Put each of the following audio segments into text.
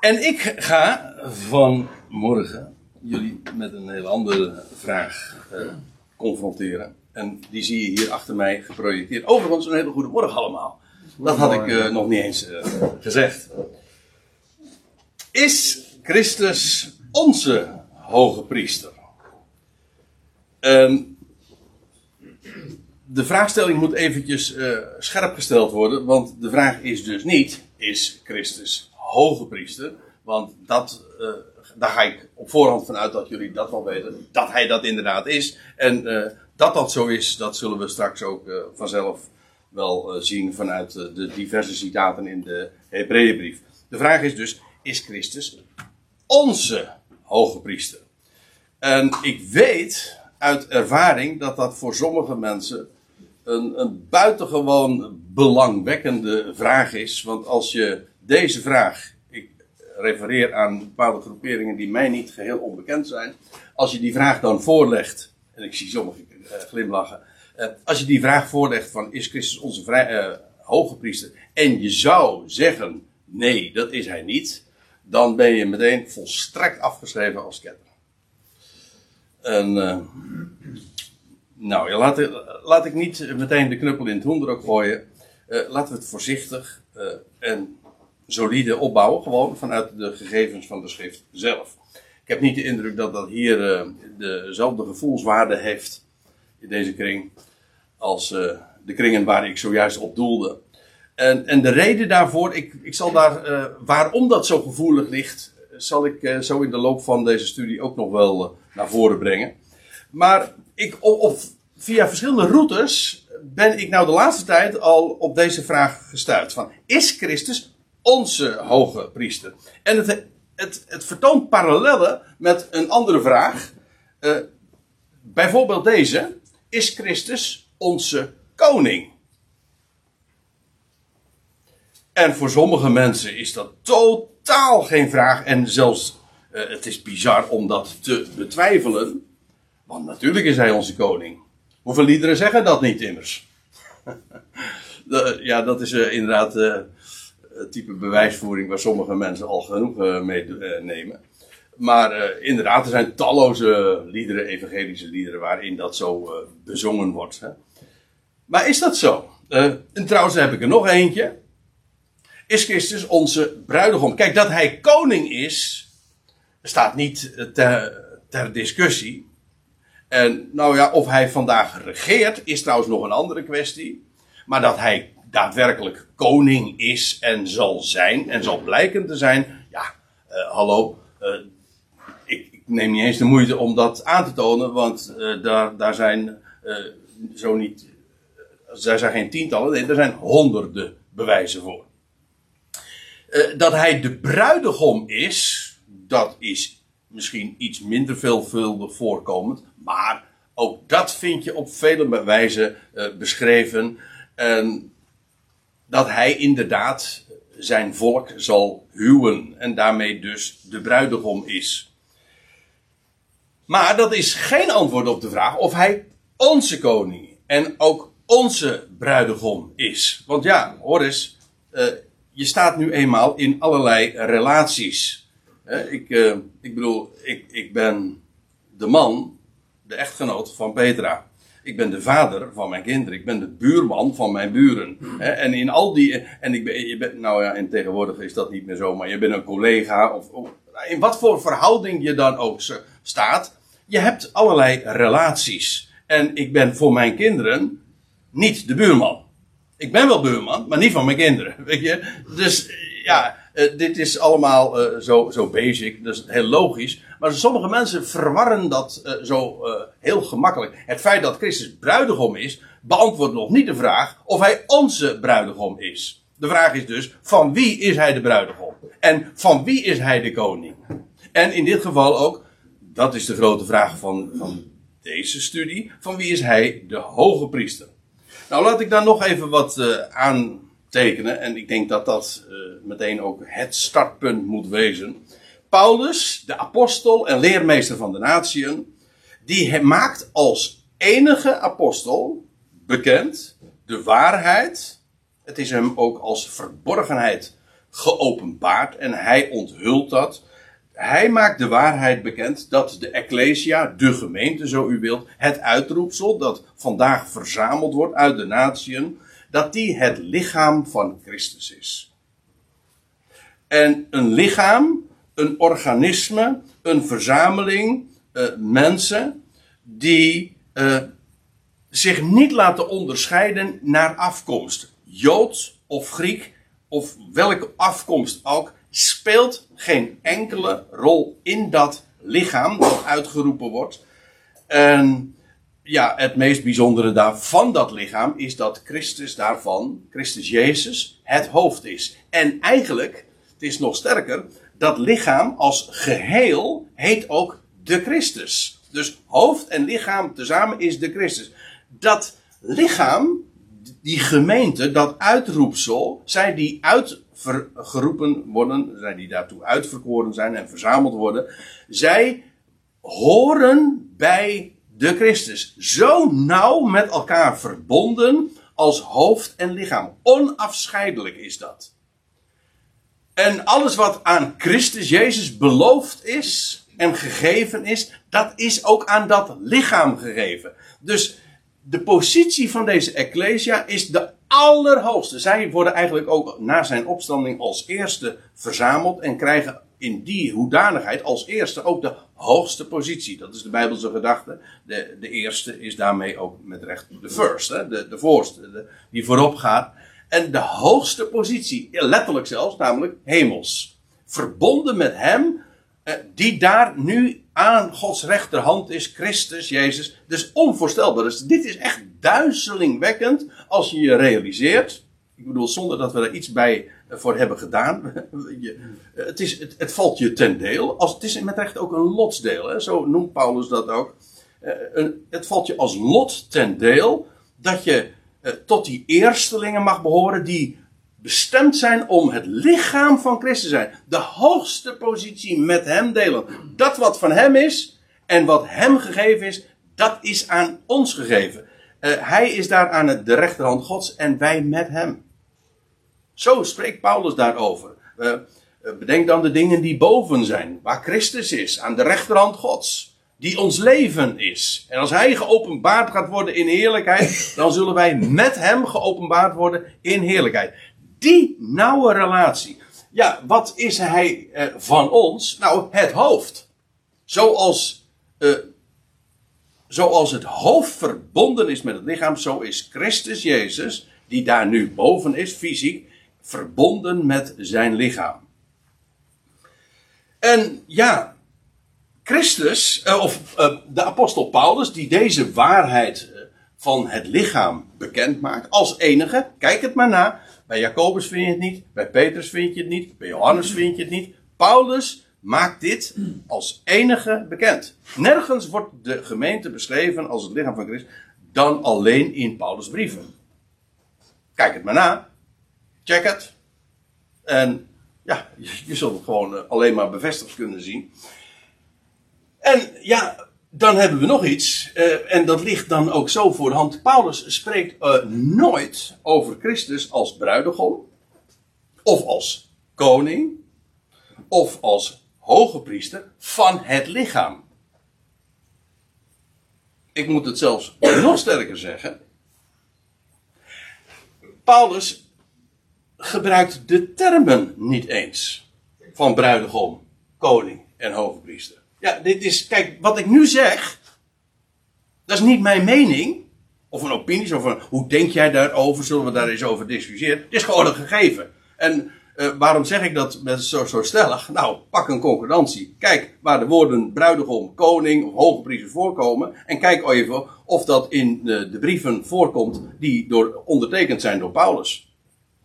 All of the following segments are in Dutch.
En ik ga vanmorgen jullie met een heel andere vraag eh, confronteren. En die zie je hier achter mij geprojecteerd. Overigens een hele goede morgen allemaal. Dat had ik eh, nog niet eens eh, gezegd. Is Christus onze hoge priester? En de vraagstelling moet eventjes scherp gesteld worden. Want de vraag is dus niet, is Christus hoge priester? Want dat, eh, daar ga ik op voorhand vanuit dat jullie dat wel weten. Dat hij dat inderdaad is. En eh, dat dat zo is, dat zullen we straks ook eh, vanzelf wel zien vanuit de diverse citaten in de Hebreeënbrief. De vraag is dus, is Christus onze hoge priester? En ik weet uit ervaring dat dat voor sommige mensen een, een buitengewoon belangwekkende vraag is. Want als je deze vraag, ik refereer aan bepaalde groeperingen die mij niet geheel onbekend zijn. Als je die vraag dan voorlegt, en ik zie sommigen eh, glimlachen. eh, als je die vraag voorlegt van is Christus onze vrij, eh, hoge priester. En je zou zeggen nee, dat is hij niet. Dan ben je meteen volstrekt afgeschreven als ketter. En, nou, laat, laat ik niet meteen de knuppel in het hoenderok gooien. Laten we het voorzichtig en solide opbouwen, gewoon vanuit de gegevens van de schrift zelf. Ik heb niet de indruk dat dat hier eh, dezelfde gevoelswaarde heeft in deze kring als eh, de kringen waar ik zojuist op doelde. En, en de reden daarvoor, ik, ik zal daar, eh, waarom dat zo gevoelig ligt, zal ik zo in de loop van deze studie ook nog wel naar voren brengen. Maar ik, of via verschillende routes ben ik nou de laatste tijd al op deze vraag gestuurd. Van, is Christus onze hoge priester? En het, het, het vertoont parallellen met een andere vraag. Eh, bijvoorbeeld deze. Is Christus onze koning? En voor sommige mensen is dat totaal geen vraag. En zelfs, eh, het is bizar om dat te betwijfelen. Want natuurlijk is hij onze koning. Hoeveel liederen zeggen dat niet immers? Ja, dat is eh, inderdaad het type bewijsvoering waar sommige mensen al genoeg eh, mee eh, nemen. Maar eh, inderdaad, er zijn talloze liederen, evangelische liederen, waarin dat zo eh, bezongen wordt. Hè? Maar is dat zo? Eh, en trouwens heb ik er nog eentje. Is Christus onze bruidegom? Kijk, dat hij koning is, staat niet eh, ter, ter discussie. En nou ja, of hij vandaag regeert, is trouwens nog een andere kwestie. Maar dat hij daadwerkelijk koning is en zal zijn, en zal blijken te zijn, ja, eh, hallo, eh, ik, ik neem niet eens de moeite om dat aan te tonen, want eh, daar, daar zijn zo niet, daar zijn geen tientallen, nee, er zijn honderden bewijzen voor. Dat hij de bruidegom is, dat is misschien iets minder veelvuldig voorkomend, maar ook dat vind je op vele wijzen beschreven. En dat hij inderdaad zijn volk zal huwen en daarmee dus de bruidegom is. Maar dat is geen antwoord op de vraag of hij onze koning en ook onze bruidegom is. Want ja, hoor eens, eh, je staat nu eenmaal in allerlei relaties. Ik, eh, ik bedoel, ik, ik ben de man, de echtgenoot van Petra. Ik ben de vader van mijn kinderen. Ik ben de buurman van mijn buren. En in al die. En ik ben, je bent, nou ja, en tegenwoordig is dat niet meer zo, maar je bent een collega. Of, in wat voor verhouding je dan ook staat. Je hebt allerlei relaties. En ik ben voor mijn kinderen niet de buurman. Ik ben wel buurman, maar niet van mijn kinderen. Weet je? Dus ja, eh, dit is allemaal eh, zo, zo basic. Is heel logisch. Maar sommige mensen verwarren dat eh, zo eh, heel gemakkelijk. Het feit dat Christus bruidegom is, beantwoordt nog niet de vraag of hij onze bruidegom is. De vraag is dus: van wie is hij de bruidegom? En van wie is hij de koning? En in dit geval ook, dat is de grote vraag van, van deze studie: van wie is hij de hoge priester? Nou, laat ik daar nog even wat uh, aan tekenen. En ik denk dat dat meteen ook het startpunt moet wezen. Paulus, de apostel en leermeester van de natieën, die maakt als enige apostel bekend de waarheid. Het is hem ook als verborgenheid geopenbaard en hij onthult dat. Hij maakt de waarheid bekend dat de Ecclesia, de gemeente zo u wilt, het uitroepsel dat vandaag verzameld wordt uit de natieën, dat die het lichaam van Christus is. En een lichaam, een organisme, een verzameling uh, mensen die uh, zich niet laten onderscheiden naar afkomst. Joods of Griek of welke afkomst ook, speelt geen enkele rol in dat lichaam dat uitgeroepen wordt. En ja, het meest bijzondere daar van dat lichaam is dat Christus daarvan, Christus Jezus, het hoofd is. En eigenlijk, het is nog sterker, dat lichaam als geheel heet ook de Christus. Dus hoofd en lichaam tezamen is de Christus. Dat lichaam, die gemeente, dat uitroepsel, zij die uitgeroepen worden, zij die daartoe uitverkoren zijn en verzameld worden, zij horen bij de Christus. Zo nauw met elkaar verbonden als hoofd en lichaam. Onafscheidelijk is dat. En alles wat aan Christus Jezus beloofd is en gegeven is, dat is ook aan dat lichaam gegeven. Dus de positie van deze Ecclesia is de allerhoogste. Zij worden eigenlijk ook na zijn opstanding als eerste verzameld en krijgen in die hoedanigheid als eerste ook de hoogste positie. Dat is de Bijbelse gedachte. De, de eerste is daarmee ook met recht de first, hè? De, de voorste, die voorop gaat. En de hoogste positie, letterlijk zelfs, namelijk hemels. Verbonden met hem, eh, die daar nu aan Gods rechterhand is, Christus Jezus. Dus onvoorstelbaar. Dus dit is echt duizelingwekkend als je je realiseert. Ik bedoel, zonder dat we er iets bij eh, voor hebben gedaan. Eh, het, is, het, valt je ten deel. Als, het is met recht ook een lotsdeel. Hè? Zo noemt Paulus dat ook. het valt je als lot ten deel dat je tot die eerstelingen mag behoren die bestemd zijn om het lichaam van Christus te zijn. De hoogste positie met hem delen. Dat wat van hem is en wat hem gegeven is, dat is aan ons gegeven. Uh, hij is daar aan de rechterhand Gods en wij met hem. Zo spreekt Paulus daarover. Uh, bedenk dan de dingen die boven zijn, waar Christus is, aan de rechterhand Gods die ons leven is. En als hij geopenbaard gaat worden in heerlijkheid, dan zullen wij met hem geopenbaard worden in heerlijkheid die nauwe relatie. Ja, wat is hij eh, van ons? Nou, het hoofd. Zoals, eh, zoals het hoofd verbonden is met het lichaam, zo is Christus Jezus, die daar nu boven is, fysiek, verbonden met zijn lichaam. En ja, Christus, eh, of eh, de apostel Paulus, die deze waarheid eh, van het lichaam bekend maakt, als enige, kijk het maar na, bij Jacobus vind je het niet. Bij Petrus vind je het niet. Bij Johannes vind je het niet. Paulus maakt dit als enige bekend. Nergens wordt de gemeente beschreven als het lichaam van Christus dan alleen in Paulus' brieven. Kijk het maar na. Check het. En ja, je, zult het gewoon alleen maar bevestigd kunnen zien. En ja, dan hebben we nog iets, uh, en dat ligt dan ook zo voor de hand. Paulus spreekt uh, nooit over Christus als bruidegom, of als koning, of als hoge priester van het lichaam. Ik moet het zelfs nog sterker zeggen. Paulus gebruikt de termen niet eens van bruidegom, koning en hoge priester. Ja, dit is, kijk, wat ik nu zeg, dat is niet mijn mening, of een opinie, of een, hoe denk jij daarover, zullen we daar eens over discussiëren. Het is gewoon een gegeven. En uh, waarom zeg ik dat met zo, zo stellig? Nou, pak een concordantie. Kijk waar de woorden bruidegom, koning of hoge voorkomen. En kijk even of dat in de, de brieven voorkomt die door, ondertekend zijn door Paulus.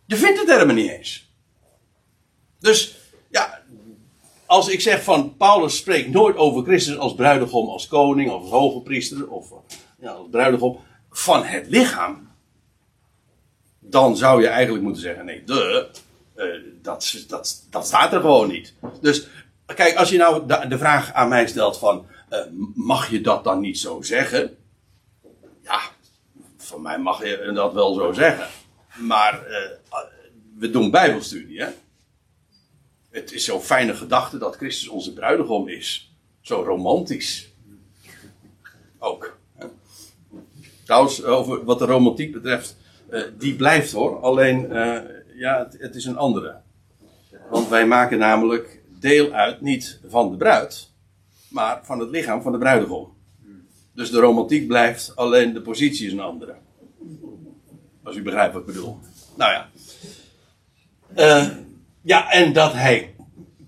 Je vindt het helemaal niet eens. Dus als ik zeg van Paulus spreekt nooit over Christus als bruidegom, als koning, of als hoge priester, of ja, als bruidegom van het lichaam, dan zou je eigenlijk moeten zeggen: nee, de, uh, dat, dat, dat staat er gewoon niet. Dus kijk, als je nou de, vraag aan mij stelt van, uh, mag je dat dan niet zo zeggen? Ja, van mij mag je dat wel zo zeggen. Maar we doen bijbelstudie, hè? Het is zo'n fijne gedachte dat Christus onze bruidegom is. Zo romantisch. Ook. Trouwens, over wat de romantiek betreft, uh, die blijft hoor. Alleen, uh, ja, het, het, is een andere. Want wij maken namelijk deel uit niet van de bruid, maar van het lichaam van de bruidegom. Dus de romantiek blijft, alleen de positie is een andere. Als u begrijpt wat ik bedoel. Nou ja. Uh, ja, en dat hij.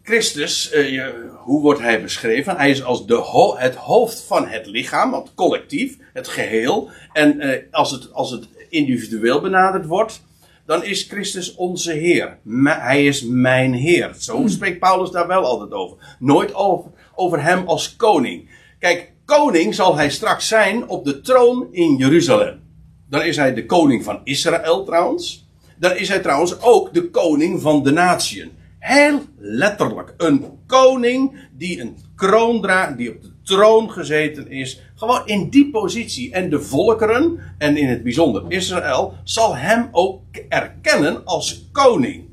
Christus, uh, hoe wordt hij beschreven? Hij is als de ho het hoofd van het lichaam, het collectief, het geheel. En uh, als, het, als het individueel benaderd wordt, dan is Christus onze Heer. hij is mijn Heer. Zo spreekt Paulus daar wel altijd over. Nooit over, over hem als koning. Kijk, koning zal hij straks zijn op de troon in Jeruzalem. Dan is hij de koning van Israël trouwens. Dan is hij trouwens ook de koning van de natieën. Heel letterlijk. Een koning die een kroon draagt, die op de troon gezeten is. Gewoon in die positie. En de volkeren, en in het bijzonder Israël, zal hem ook erkennen als koning.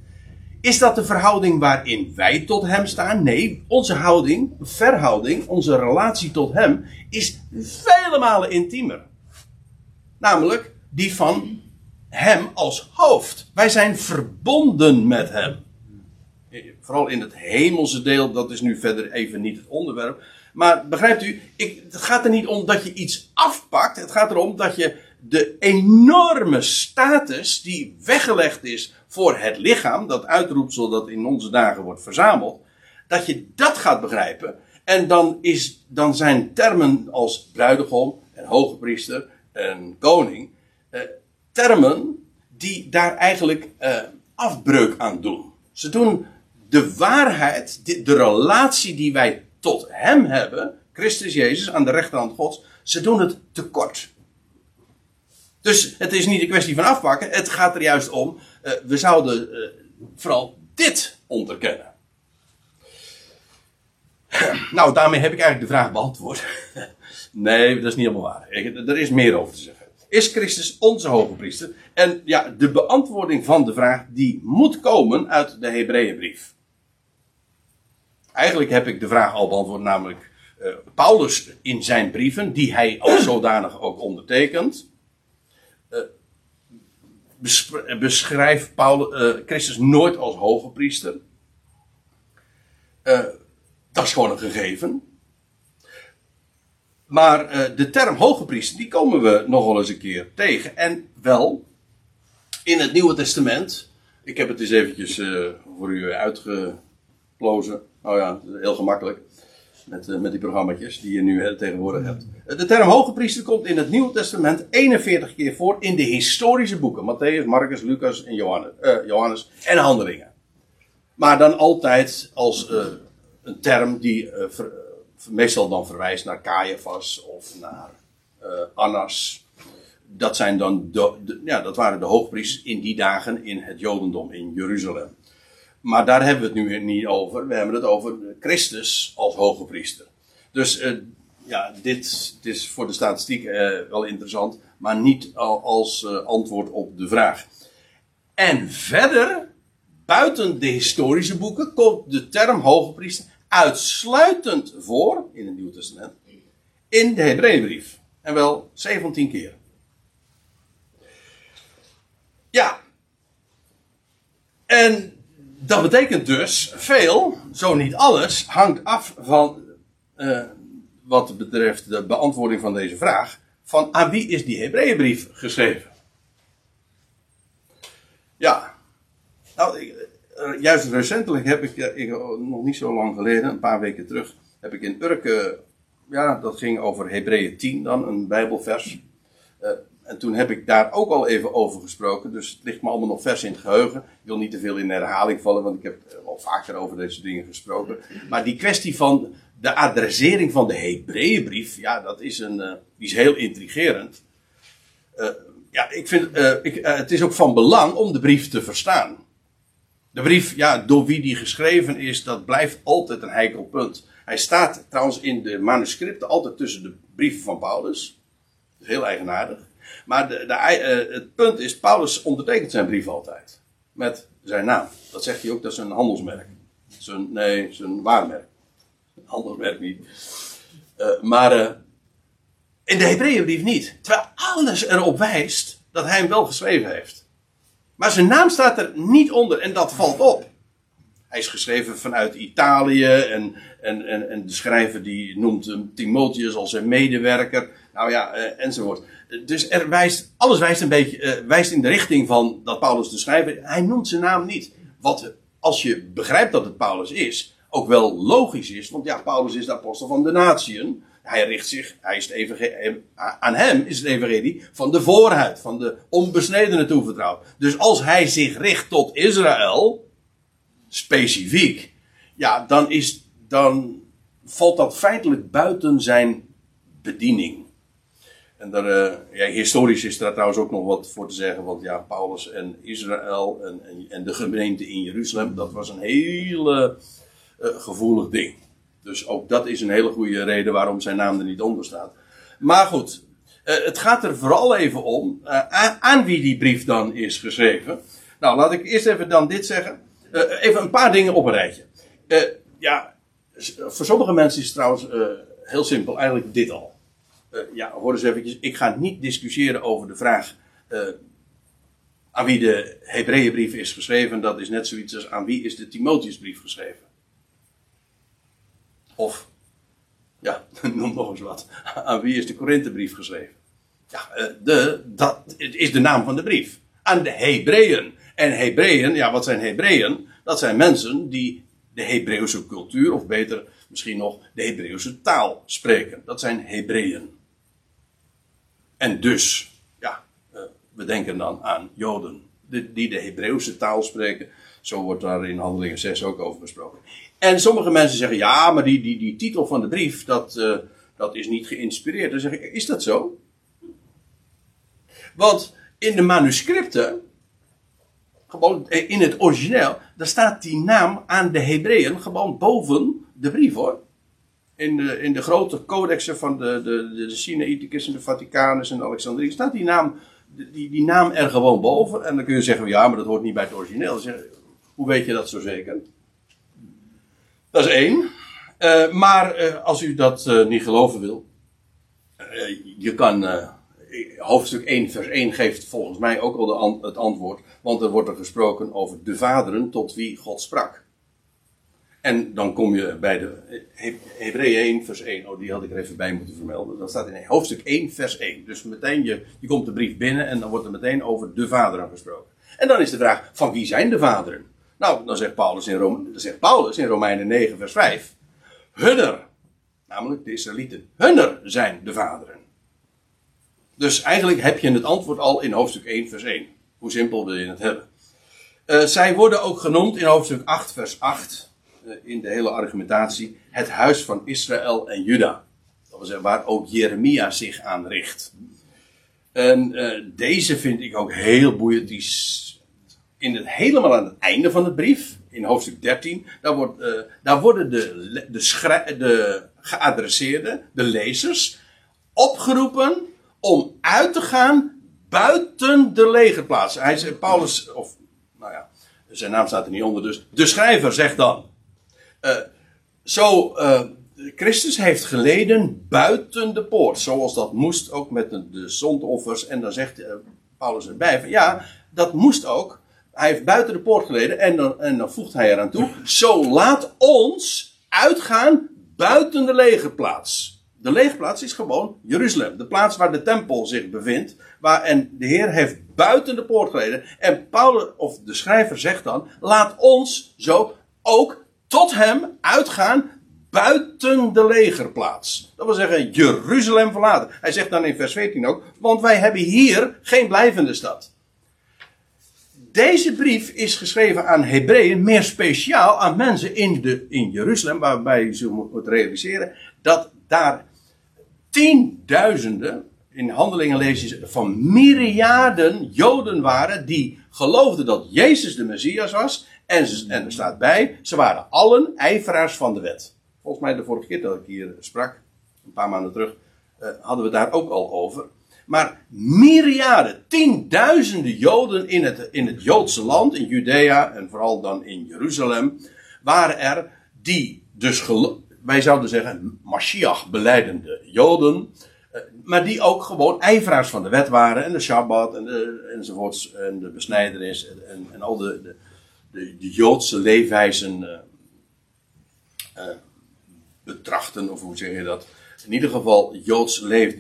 Is dat de verhouding waarin wij tot hem staan? Nee, onze houding, verhouding, onze relatie tot hem is vele malen intiemer. Namelijk die van hem als hoofd. Wij zijn verbonden met hem. Vooral in het hemelse deel, dat is nu verder even niet het onderwerp. Maar begrijpt u, ik, het gaat er niet om dat je iets afpakt. Het gaat erom dat je de enorme status die weggelegd is voor het lichaam, dat uitroepsel dat in onze dagen wordt verzameld, dat je dat gaat begrijpen. En dan, is, dan zijn termen als bruidegom en hoge priester en koning, eh, termen die daar eigenlijk eh, afbreuk aan doen. Ze doen de waarheid, de, relatie die wij tot Hem hebben, Christus Jezus aan de rechterhand Gods, ze doen het tekort. Dus het is niet een kwestie van afpakken, het gaat er juist om, uh, we zouden uh, vooral dit onderkennen. Nou, daarmee heb ik eigenlijk de vraag beantwoord. nee, dat is niet helemaal waar. Er is meer over te zeggen. Is Christus onze hoge priester? En ja, de beantwoording van de vraag die moet komen uit de Hebreeënbrief. Eigenlijk heb ik de vraag al beantwoord, namelijk uh, Paulus in zijn brieven, die hij als zodanig ook ondertekent, uh, beschrijft Paulus, Christus nooit als hoge priester. dat is gewoon een gegeven. Maar de term hoge priester, die komen we nog wel eens een keer tegen. En wel in het Nieuwe Testament. Ik heb het eens eventjes voor u uitgeplozen. Nou ja, heel gemakkelijk. Met, uh, met die programma's die je nu tegenwoordig hebt. De term hoge priester komt in het Nieuwe Testament 41 keer voor in de historische boeken. Matthäus, Marcus, Lucas en Johannes, Johannes en Handelingen. Maar dan altijd als een term die meestal dan verwijst naar Caiaphas of naar Annas. Dat, zijn dan de, ja, dat waren de hoogpriesters in die dagen in het Jodendom in Jeruzalem. Maar daar hebben we het nu niet over. We hebben het over Christus als hoge priester. Dus uh, ja, dit, dit, is voor de statistiek uh, wel interessant, maar niet als uh, antwoord op de vraag. En verder, buiten de historische boeken, komt de term hoge priester uitsluitend voor in het Nieuwe Testament in de Hebreeënbrief. En wel 17 keer. Ja. En dat betekent dus, veel, zo niet alles, hangt af van, uh, wat betreft de beantwoording van deze vraag, van aan wie is die Hebreeënbrief geschreven? Ja, nou, uh, juist recentelijk heb ik, ik, nog niet zo lang geleden, een paar weken terug, heb ik in Urke, ja, dat ging over Hebreeën 10 dan, een bijbelvers. En toen heb ik daar ook al even over gesproken. Dus het ligt me allemaal nog vers in het geheugen. Ik wil niet te veel in herhaling vallen, want ik heb al vaker over deze dingen gesproken. Maar die kwestie van de adressering van de Hebreeënbrief, ja, dat is, een, die is heel intrigerend. Ja, ik vind, ik, het is ook van belang om de brief te verstaan. De brief, ja, door wie die geschreven is, dat blijft altijd een heikel punt. Hij staat trouwens in de manuscripten altijd tussen de brieven van Paulus. Is heel eigenaardig. Maar de, de, uh, het punt is, Paulus ondertekent zijn brief altijd. Met zijn naam. Dat zegt hij ook, dat is een handelsmerk. Zijn, nee, zijn waarmerk. Een ander merk niet. Uh, maar uh, in de Hebreeënbrief niet. Terwijl alles erop wijst dat hij hem wel geschreven heeft. Maar zijn naam staat er niet onder en dat valt op. Hij is geschreven vanuit Italië en, en, en, en de schrijver die noemt Timotheus als zijn medewerker. Nou ja, uh, enzovoort. Dus er wijst, alles wijst een beetje, uh, wijst in de richting van dat Paulus de schrijver. Hij noemt zijn naam niet. Wat, als je begrijpt dat het Paulus is, ook wel logisch is. Want ja, Paulus is de apostel van de natieën. Hij richt zich, hij is aan hem is het evangelie van de voorhuid, van de onbesnedene toevertrouwd. Dus als hij zich richt tot Israël, specifiek, ja, dan is, dan valt dat feitelijk buiten zijn bediening. En daar, uh, ja, historisch is daar trouwens ook nog wat voor te zeggen, want ja, Paulus en Israël en, en, de gemeente in Jeruzalem, dat was een hele uh, gevoelig ding. Dus ook dat is een hele goede reden waarom zijn naam er niet onder staat. Maar goed, uh, het gaat er vooral even om aan, aan wie die brief dan is geschreven. Nou, laat ik eerst even dan dit zeggen. even een paar dingen op een rijtje. ja, voor sommige mensen is het trouwens heel simpel, eigenlijk dit al. Ja, hoor eens eventjes. Ik ga niet discussiëren over de vraag aan wie de Hebreeënbrief is geschreven. Dat is net zoiets als aan wie is de Timotheusbrief geschreven. Of, ja, noem nog eens wat. Aan wie is de Korinthebrief geschreven? Ja, uh, de, dat is de naam van de brief. Aan de Hebreeën. En Hebreeën, ja, wat zijn Hebreeën? Dat zijn mensen die de Hebreeuwse cultuur, of beter misschien nog de Hebreeuwse taal spreken. Dat zijn Hebreeën. En dus, ja, uh, we denken dan aan Joden, die de Hebreeuwse taal spreken. Zo wordt daar in Handelingen 6 ook over gesproken. En sommige mensen zeggen, ja, maar die, die, die titel van de brief, dat, uh, dat is niet geïnspireerd. Dan zeg ik, is dat zo? Want in de manuscripten, gewoon in het origineel, daar staat die naam aan de Hebreeën gewoon boven de brief hoor in de, in de grote codexen van de, de, de, de Sinaiticus en de Vaticanus en Alexandrië staat die naam, die, die naam er gewoon boven. En dan kun je zeggen, ja, maar dat hoort niet bij het origineel. Zeg, hoe weet je dat zo zeker? Dat is één. Uh, maar uh, als u dat uh, niet geloven wil, je kan, hoofdstuk 1 vers 1 geeft volgens mij ook an het antwoord. Want er wordt er gesproken over de vaderen tot wie God sprak. En dan kom je bij de Hebreeën 1, vers 1. Oh, die had ik er even bij moeten vermelden. Dat staat in hoofdstuk 1, vers 1. Dus meteen, je, je komt de brief binnen en dan wordt er meteen over de vaderen gesproken. En dan is de vraag, van wie zijn de vaderen? Nou, dan zegt Paulus in, Rome, dan zegt Paulus in Romeinen 9, vers 5. Hunner, namelijk de Israëlieten, hunner zijn de vaderen. Dus eigenlijk heb je het antwoord al in hoofdstuk 1, vers 1. Hoe simpel wil je het hebben? Uh, zij worden ook genoemd in hoofdstuk 8, vers 8. Eh, in de hele argumentatie het huis van Israël en Juda. Dat wil zeggen, waar ook Jeremia zich aan richt. En uh, deze vind ik ook heel boeiend. Die in het, helemaal aan het einde van de brief, in hoofdstuk 13, daar, wordt, uh, daar worden de, de, de geadresseerden, de lezers, opgeroepen om uit te gaan buiten de legerplaats. Hij zegt, Paulus, of nou ja, zijn naam staat er niet onder, dus de schrijver zegt dan. Uh, zo, Christus heeft geleden buiten de poort, zoals dat moest ook met de, zondoffers. En dan zegt Paulus erbij van ja, dat moest ook. Hij heeft buiten de poort geleden en dan, en dan voegt hij eraan toe. Zo laat ons uitgaan buiten de legerplaats. De legerplaats is gewoon Jeruzalem. De plaats waar de tempel zich bevindt. Waar, en de Heer heeft buiten de poort geleden. En Paulus, of de schrijver zegt dan, laat ons zo ook tot hem uitgaan buiten de legerplaats. Dat wil zeggen, Jeruzalem verlaten. Hij zegt dan in vers 14 ook, want wij hebben hier geen blijvende stad. Deze brief is geschreven aan Hebreeën, meer speciaal aan mensen in, de, in Jeruzalem, waarbij zo moet realiseren dat daar tienduizenden, in handelingen je van myriaden Joden waren die geloofden dat Jezus de Messias was en, en er staat bij, ze waren allen ijveraars van de wet. Volgens mij de vorige keer dat ik hier sprak, een paar maanden terug, uh, hadden we daar ook al over. Maar myriaden, tienduizenden Joden in het, in het Joodse land, in Judea en vooral dan in Jeruzalem, waren er die dus wij zouden zeggen Mashiach beleidende Joden, eh, maar die ook gewoon ijveraars van de wet waren en de Shabbat en de, enzovoorts en de besnijderis en, en, al de, de, de, de, Joodse leefwijzen uh, uh, betrachten, of hoe zeg je dat? In ieder geval Joods leef,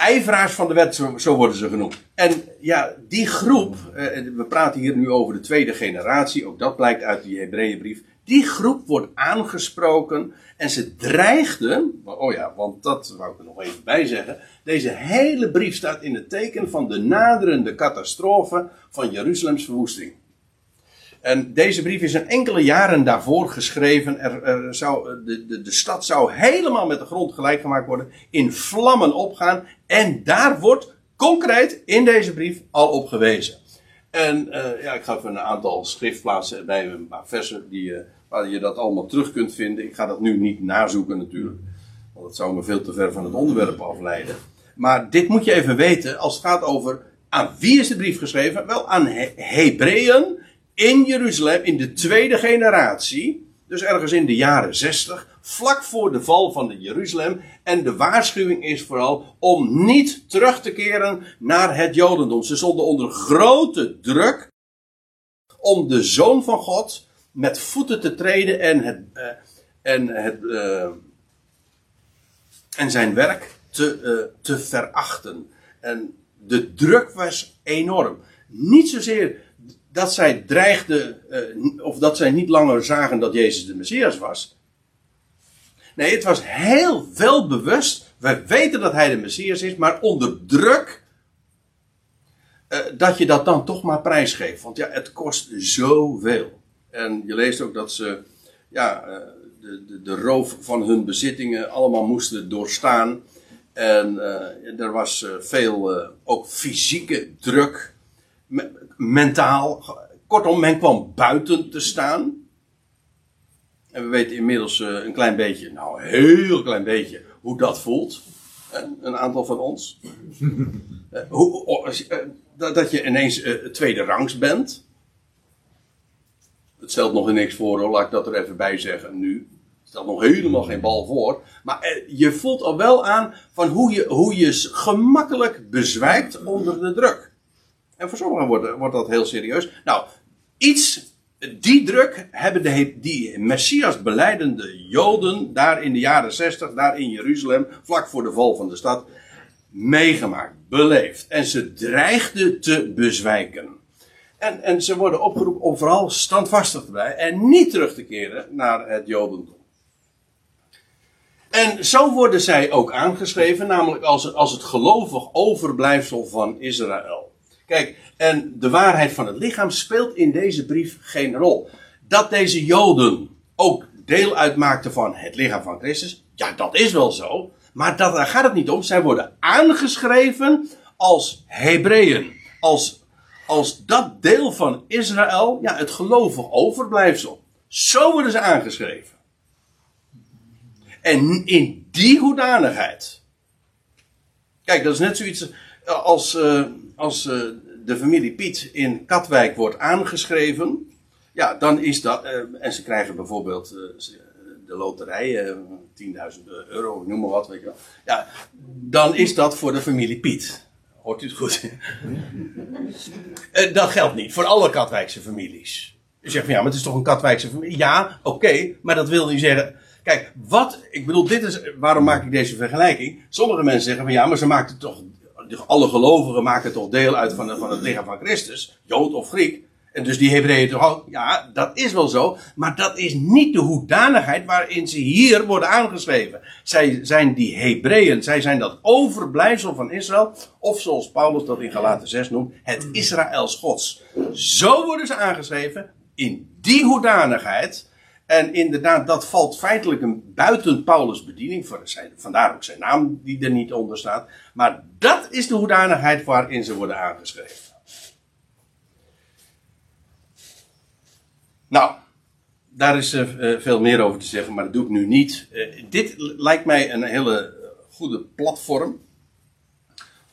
ijveraars van de wet, zo, worden ze genoemd. En ja, die groep, eh, we praten hier nu over de tweede generatie, ook dat blijkt uit die Hebreeënbrief. Die groep wordt aangesproken en ze dreigden, oh ja, want dat wou ik er nog even bij zeggen. Deze hele brief staat in het teken van de naderende catastrofe van Jeruzalems verwoesting. En deze brief is een enkele jaren daarvoor geschreven. Er, zou, de, de, de stad zou helemaal met de grond gelijk gemaakt worden. In vlammen opgaan. En daar wordt concreet in deze brief al op gewezen. En uh, ja, ik ga even een aantal schriftplaatsen bij een paar versen die, uh, waar je dat allemaal terug kunt vinden. Ik ga dat nu niet nazoeken natuurlijk. Want dat zou me veel te ver van het onderwerp afleiden. Maar dit moet je even weten als het gaat over aan wie is de brief geschreven? Wel aan He Hebreeën in Jeruzalem in de tweede generatie. Dus ergens in de jaren 60, vlak voor de val van de Jeruzalem. En de waarschuwing is vooral om niet terug te keren naar het Jodendom. Ze stonden onder grote druk om de Zoon van God met voeten te treden en, het, uh, en, het, uh, en zijn werk te, uh, te verachten. En de druk was enorm. Niet zozeer dat zij dreigden, uh, of dat zij niet langer zagen dat Jezus de Messias was. Nee, het was heel wel bewust. Wij weten dat hij de Messias is, maar onder druk. Uh, dat je dat dan toch maar prijsgeeft. Want ja, het kost zoveel. En je leest ook dat ze ja, uh, de, de, de, roof van hun bezittingen allemaal moesten doorstaan. En er was veel ook fysieke druk mentaal. Kortom, men kwam buiten te staan. En we weten inmiddels uh, een klein beetje, nou heel klein beetje, hoe dat voelt. Een aantal van ons. uh, hoe, dat je ineens tweede rangs bent. Het stelt nog in niks voor hoor, laat ik dat er even bij zeggen nu. Het stelt nog helemaal geen bal voor. Maar je voelt al wel aan van hoe je, hoe je gemakkelijk bezwijkt onder de druk. En voor sommigen wordt, dat heel serieus. Nou, iets, die druk hebben de, die Messias beleidende Joden daar in de jaren 60, daar in Jeruzalem, vlak voor de val van de stad, meegemaakt, beleefd. En ze dreigden te bezwijken. En, en ze worden opgeroepen om vooral standvastig te blijven en niet terug te keren naar het Jodendom. En zo worden zij ook aangeschreven, namelijk als, als het gelovig overblijfsel van Israël. Kijk, en de waarheid van het lichaam speelt in deze brief geen rol. Dat deze Joden ook deel uitmaakten van het lichaam van Christus, ja, dat is wel zo. Maar dat, daar gaat het niet om. Zij worden aangeschreven als Hebreeën. Als, als dat deel van Israël, ja, het gelovig overblijfsel. Zo worden ze aangeschreven. En in die hoedanigheid. Kijk, dat is net zoiets als, uh, als uh, de familie Piet in Katwijk wordt aangeschreven. Ja, dan is dat. Uh, en ze krijgen bijvoorbeeld de loterij, 10.000 euro, noem maar wat, weet je wel. Ja, dan is dat voor de familie Piet. Hoort u het goed? dat geldt niet voor alle Katwijkse families. Je zegt van ja, maar het is toch een Katwijkse familie? Ja, oké, maar dat wil niet zeggen. Kijk, wat, ik bedoel, dit is, waarom maak ik deze vergelijking? Sommige mensen zeggen van ja, maar ze maakten toch alle gelovigen maken toch deel uit van, van het lichaam van Christus, Jood of Griek. En dus die Hebreeën toch ook, ja, dat is wel zo, maar dat is niet de hoedanigheid waarin ze hier worden aangeschreven. Zij zijn die Hebreeën, zij zijn dat overblijfsel van Israël, of zoals Paulus dat in Galaten 6 noemt, het Israëls Gods. Zo worden ze aangeschreven, in die hoedanigheid, en inderdaad, dat valt feitelijk een buiten Paulus' bediening. Vandaar ook zijn naam die er niet onder staat. Maar dat is de hoedanigheid waarin ze worden aangeschreven. Nou, daar is uh, veel meer over te zeggen, maar dat doe ik nu niet. Uh, dit lijkt mij een hele goede platform.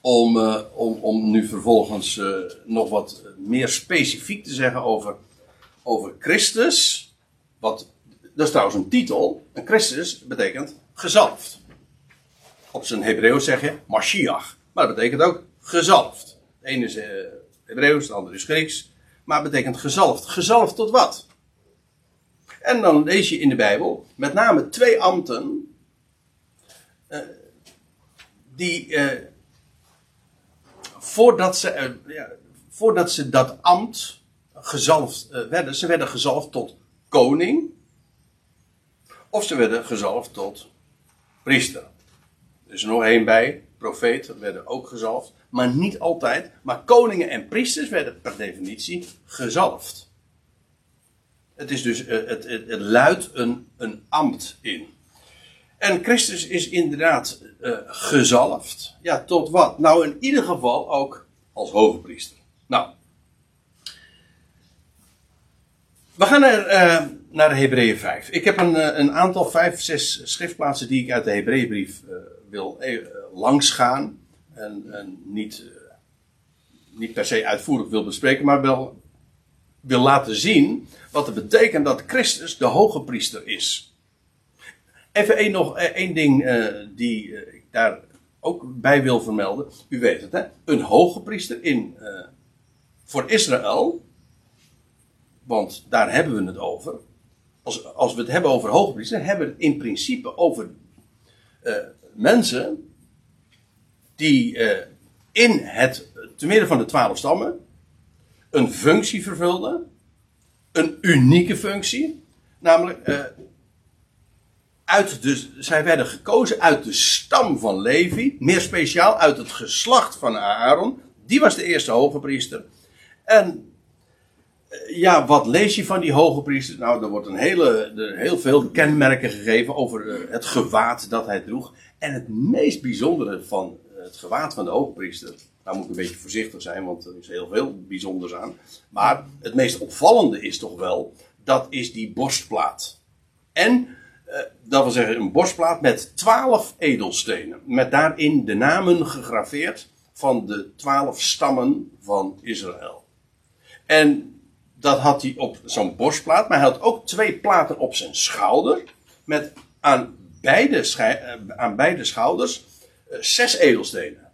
Om, om, om nu vervolgens nog wat meer specifiek te zeggen over, over Christus Wat, dat is trouwens een titel. Een Christus betekent gezalfd. Op zijn Hebreeuws zeg je Mashiach. Maar dat betekent ook gezalfd. De ene is uh, Hebreeuws, de andere is Grieks. Maar het betekent gezalfd. Gezalfd tot wat? En dan lees je in de Bijbel met name twee ambten. Uh, die uh, voordat, ze, ja, voordat ze dat ambt gezalfd werden, ze werden gezalfd tot koning. Of ze werden gezalfd tot priester. Er is nog één bij, profeet, werden ook gezalfd. Maar niet altijd. Maar koningen en priesters werden per definitie gezalfd. Het is dus, het, het, het luidt een, een ambt in. En Christus is inderdaad uh, gezalfd. Ja, tot wat? Nou, in ieder geval ook als hoge priester. Nou. We gaan naar, uh, naar Hebreeën 5. Ik heb een, een aantal, vijf, zes schriftplaatsen die ik uit de Hebreeënbrief uh, wil langs gaan. En, en niet, niet per se uitvoerig wil bespreken, maar wel wil laten zien wat het betekent dat Christus de hoge priester is. Even één, nog één ding die ik daar ook bij wil vermelden. U weet het, hè? Een hoge priester in, voor Israël. Want daar hebben we het over. Als, als we het hebben over hoge priester, hebben we het in principe over mensen die in het, te midden van de twaalf stammen, een functie vervulden. Een unieke functie. Namelijk, uh, uit zij werden gekozen uit de stam van Levi. Meer speciaal uit het geslacht van Aaron. Die was de eerste hoge priester. En ja, wat lees je van die hoge priester? Nou, er wordt een hele, er heel veel kenmerken gegeven over uh, het gewaad dat hij droeg. En het meest bijzondere van het gewaad van de hoge priester daar moet ik een beetje voorzichtig zijn, want er is heel veel bijzonders aan. Maar het meest opvallende is toch wel, dat is die borstplaat. En, eh, dat wil zeggen, een borstplaat met twaalf edelstenen. Met daarin de namen gegraveerd van de twaalf stammen van Israël. En dat had hij op zo'n borstplaat, maar hij had ook twee platen op zijn schouder. Met aan beide, eh, aan beide schouders uh, zes edelstenen.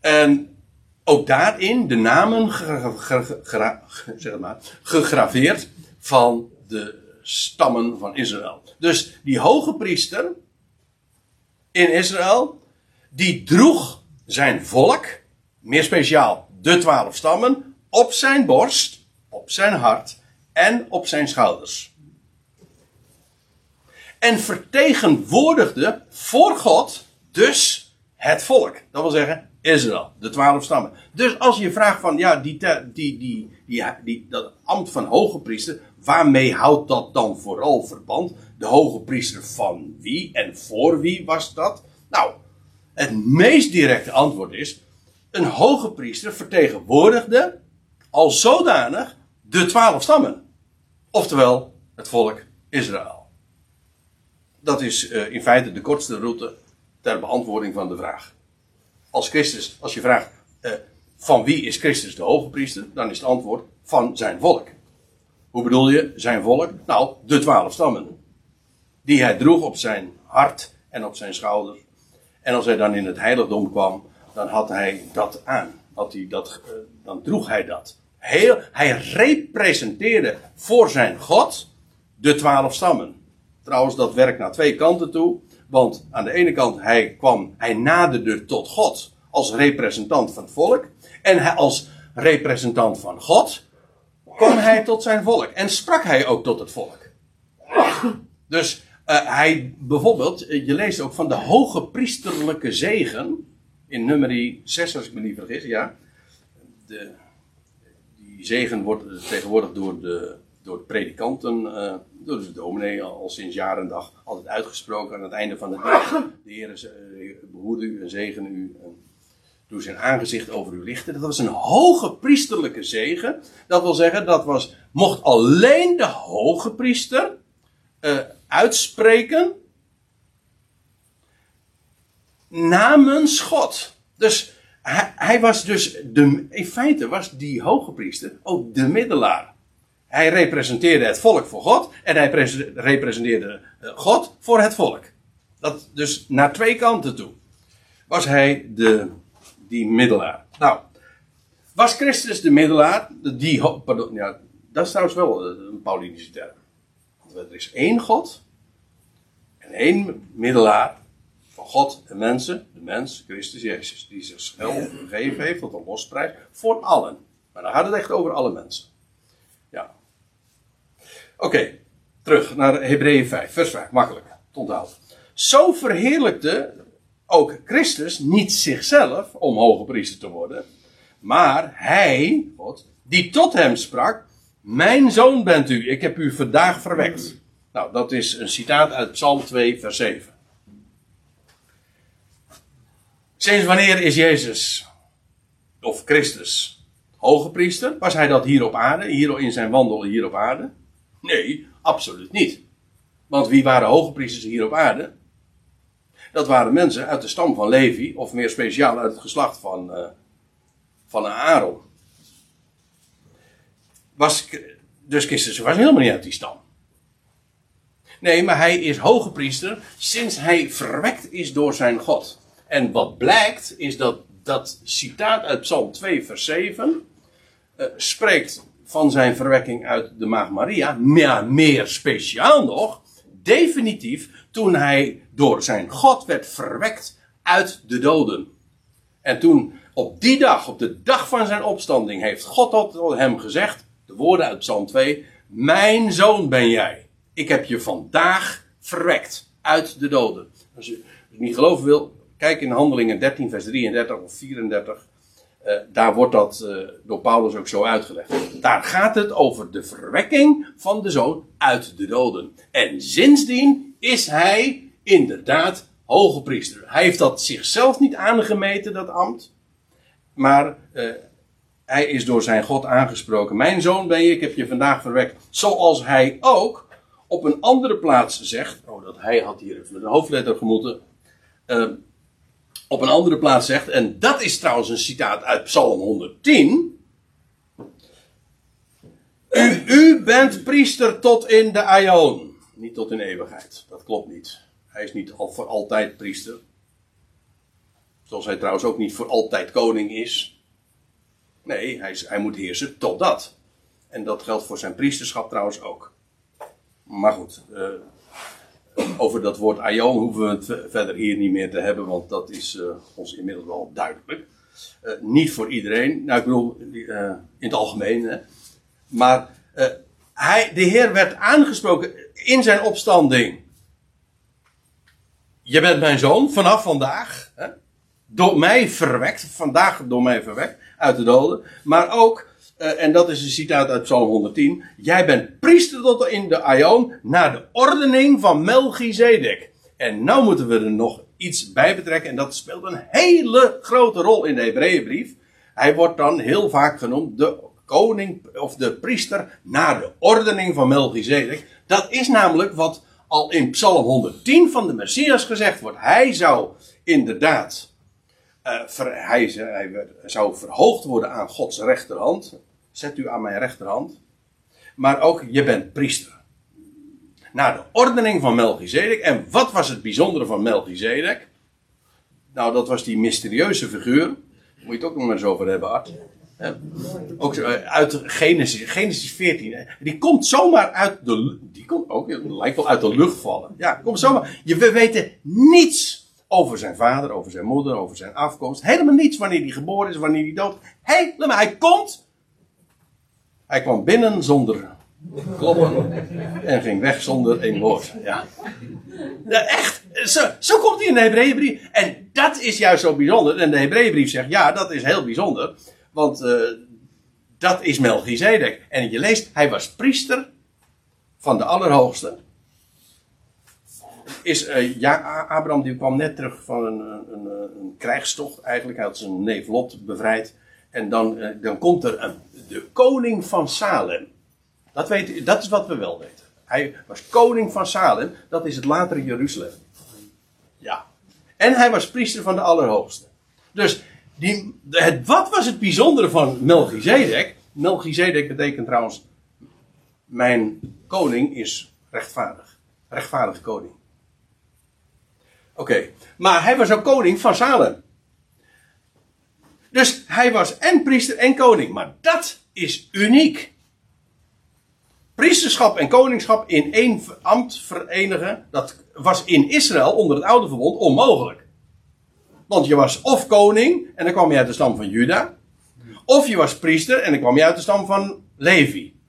En ook daarin de namen zeg maar, gegraveerd van de stammen van Israël. Dus die hoge priester in Israël, die droeg zijn volk, meer speciaal de twaalf stammen, op zijn borst, op zijn hart en op zijn schouders. En vertegenwoordigde voor God dus het volk. Dat wil zeggen, Israël, de twaalf stammen. Dus als je vraagt van, ja, die, die, die, die, dat ambt van hoge priester, waarmee houdt dat dan vooral verband? De hoge priester van wie en voor wie was dat? Nou, het meest directe antwoord is, een hoge priester vertegenwoordigde al zodanig de twaalf stammen. Oftewel, het volk Israël. Dat is uh, in feite de kortste route ter beantwoording van de vraag als Christus, als je vraagt uh, van wie is Christus de hoge priester, dan is het antwoord van zijn volk. Hoe bedoel je zijn volk? Nou, de twaalf stammen. Die hij droeg op zijn hart en op zijn schouder. En als hij dan in het heiligdom kwam, dan had hij dat aan. Had hij dat, uh, dan droeg hij dat. Hij representeerde voor zijn God de twaalf stammen. Trouwens, dat werkt naar twee kanten toe. Want aan de ene kant, hij kwam, hij naderde tot God als representant van het volk. En hij als representant van God kwam hij tot zijn volk. En sprak hij ook tot het volk. Dus uh, hij bijvoorbeeld, eh, je leest ook van de hoge priesterlijke zegen. In nummer 6, als ik me niet vergis, ja. De, die zegen wordt tegenwoordig door de, door de predikanten, uh, door de dominee al sinds jaar en dag altijd uitgesproken aan het einde van de dag. De Heer behoede u en zegen u. En doe zijn aangezicht over u lichten. Dat was een hoge priesterlijke zegen. Dat wil zeggen, dat was, mocht alleen de hoge priester uitspreken namens God. Dus hij, was dus, de, in feite was die hoge priester ook de middelaar. hij representeerde het volk voor God en hij representeerde eh, God voor het volk. Dat dus naar twee kanten toe was hij de, die middelaar. Nou, was Christus de middelaar? Die, pardon, ja, dat is trouwens wel een Paulinische term. Er is één God en één middelaar van God en mensen, de mens, Christus Jezus, die zichzelf gegeven heeft tot een losprijs voor allen. Maar dan gaat het echt over alle mensen. Ja. Oké, terug naar Hebreeën 5, vers 5, makkelijk, te onthouden. Zo verheerlijkte ook Christus niet zichzelf om hoge priester te worden, maar hij, God, die tot hem sprak, mijn zoon bent u, ik heb u vandaag verwekt. Nou, dat is een citaat uit Psalm 2, vers 7. Sinds wanneer is Jezus, of Christus, hoge priester? Was hij dat hier op aarde, hier in zijn wandel hier op aarde? Nee, absoluut niet. Want wie waren hoge priesters hier op aarde? Dat waren mensen uit de stam van Levi, of meer speciaal uit het geslacht van, uh, van Aaron. Was, dus Christus was helemaal niet uit die stam. Nee, maar hij is hoge priester sinds hij verwekt is door zijn God. En wat blijkt is dat dat citaat uit Psalm 2, vers 7 uh, spreekt van zijn verwekking uit de Maag Maria, maar meer speciaal nog, definitief toen hij door zijn God werd verwekt uit de doden. En toen op die dag, op de dag van zijn opstanding, heeft God tot hem gezegd, de woorden uit Psalm 2, Mijn zoon ben jij. Ik heb je vandaag verwekt uit de doden. Als je het niet geloven wil, kijk in Handelingen 13, vers 33 of 34. Uh, eh, daar wordt dat uh, door Paulus ook zo uitgelegd. Daar gaat het over de verwekking van de zoon uit de doden. En sindsdien is hij inderdaad hoge priester. Hij heeft dat zichzelf niet aangemeten, dat ambt. Maar uh, hij is door zijn God aangesproken. Mijn zoon ben je, ik heb je vandaag verwekt. Zoals hij ook op een andere plaats zegt. Oh, dat hij had hier even met een hoofdletter gemoeten. Op een andere plaats zegt. En dat is trouwens een citaat uit Psalm 110. U, bent priester tot in de aion. Niet tot in eeuwigheid. Dat klopt niet. Hij is niet al voor altijd priester. Zoals hij trouwens ook niet voor altijd koning is. Nee, hij, hij moet heersen tot dat. En dat geldt voor zijn priesterschap trouwens ook. Maar goed, uh, over dat woord aion hoeven we het verder hier niet meer te hebben, want dat is uh, ons inmiddels wel duidelijk. Uh, niet voor iedereen, nou ik bedoel in het algemeen. Hè. Maar hij, de Heer werd aangesproken in zijn opstanding je bent mijn zoon vanaf vandaag. Hè, door mij verwekt. Vandaag door mij verwekt. Uit de doden. Maar ook, uh, en dat is een citaat uit Psalm 110. Jij bent priester tot in de Aion. Naar de ordening van Melchizedek. En nou moeten we er nog iets bij betrekken. En dat speelt een hele grote rol in de Hebreeënbrief. Hij wordt dan heel vaak genoemd de koning of de priester naar de ordening van Melchizedek. Dat is namelijk wat al in Psalm 110 van de Messias gezegd wordt. Hij zou inderdaad, uh, hij, hij, zou verhoogd worden aan Gods rechterhand. Zet u aan mijn rechterhand. Maar ook, je bent priester. Naar de ordening van Melchizedek. En wat was het bijzondere van Melchizedek? Nou, dat was die mysterieuze figuur. Moet je het ook nog eens over hebben, Art. Ook eh, uit Genesis, Genesis 14. Die komt zomaar uit de. Die komt ook, lijkt wel uit de lucht vallen. Ja, komt zomaar. Je, we weten niets over zijn vader, over zijn moeder, over zijn afkomst. Helemaal niets wanneer hij geboren is, wanneer hij dood. Helemaal. Hij komt. Hij kwam binnen zonder kloppen. En ging weg zonder één woord. Ja. ja echt. Zo, komt hij in de Hebreeënbrief. En dat is juist zo bijzonder. En de Hebreeënbrief zegt: ja, dat is heel bijzonder. Want uh, dat is Melchizedek. En je leest, hij was priester van de Allerhoogste. Is, uh, ja, Abraham die kwam net terug van een, een, een, krijgstocht eigenlijk. Hij had zijn neef Lot bevrijd. En dan, uh, dan komt er een, de koning van Salem. Dat, weet, dat is wat we wel weten. Hij was koning van Salem. Dat is het latere Jeruzalem. Ja. En hij was priester van de Allerhoogste. Dus die, het, wat was het bijzondere van Melchizedek? Melchizedek betekent trouwens mijn koning is rechtvaardig. Rechtvaardig koning. Oké, maar hij was ook koning van Salem. Dus hij was en priester en koning. Maar dat is uniek. Priesterschap en koningschap in één ambt verenigen, dat was in Israël onder het oude verbond onmogelijk. Want je was of koning en dan kwam je uit de stam van Juda. Of je was priester en dan kwam je uit de stam van Levi.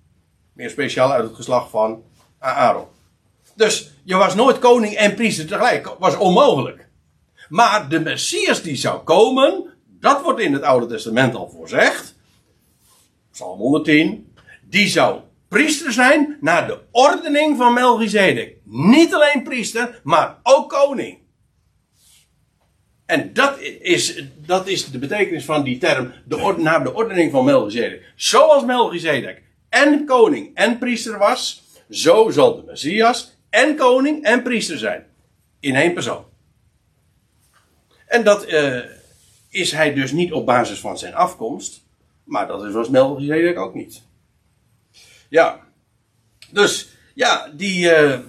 Meer speciaal uit het geslacht van Aaron. Dus je was nooit koning en priester tegelijk. was onmogelijk. Maar de Messias die zou komen, dat wordt in het Oude Testament al voorzegd. Psalm 110. Die zou priester zijn naar de ordening van Melchizedek. Niet alleen priester, maar ook koning. En dat is, dat is de betekenis van die term, de naar de ordening van Melchizedek. Zoals Melchizedek en koning en priester was, zo zal de Messias en koning en priester zijn. In één persoon. En dat uh, is hij dus niet op basis van zijn afkomst, maar dat is was Melchizedek ook niet. Ja, dus ja, die. Uh,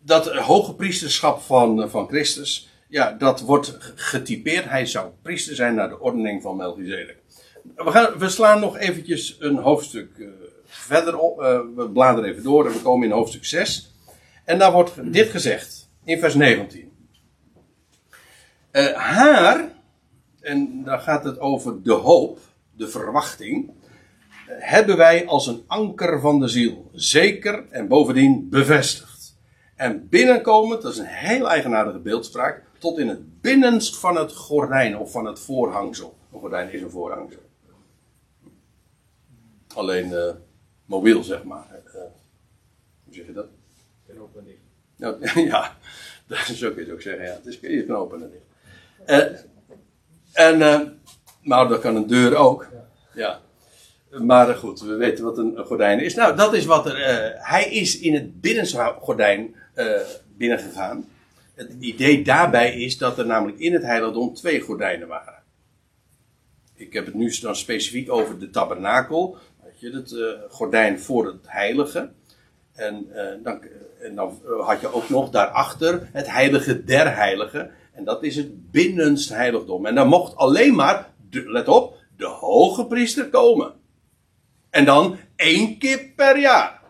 dat hoge priesterschap van, van Christus, ja, dat wordt getypeerd. Hij zou priester zijn naar de ordening van Melchizedek. We, gaan, we slaan nog eventjes een hoofdstuk uh, verder op. We bladeren even door en we komen in hoofdstuk 6. En daar wordt dit gezegd in vers 19. Uh, haar, en daar gaat het over de hoop, de verwachting, hebben wij als een anker van de ziel. Zeker en bovendien bevestigd. En binnenkomen, dat is een heel eigenaardige beeldspraak, tot in het binnenst van het gordijn of van het voorhangsel. Een gordijn is een voorhangsel. Alleen uh, mobiel, zeg maar. Uh, hoe zeg je dat? Knopen en dicht. Nou, ja, zo kun je het ook zeggen. Ja. Het is je knopen en dicht. Uh, en, nou, dat kan een deur ook. Ja. Maar goed, we weten wat een gordijn is. Nou, dat is wat er. hij is in het binnenste gordijn binnengegaan. Het idee daarbij is dat er namelijk in het heiligdom twee gordijnen waren. Ik heb het nu dan specifiek over de tabernakel het uh, gordijn voor het heilige. En, dan, en dan had je ook nog daarachter het heilige der heiligen. En dat is het binnenst heiligdom. En dan mocht alleen maar, let op, de hoge priester komen. En dan één keer per jaar.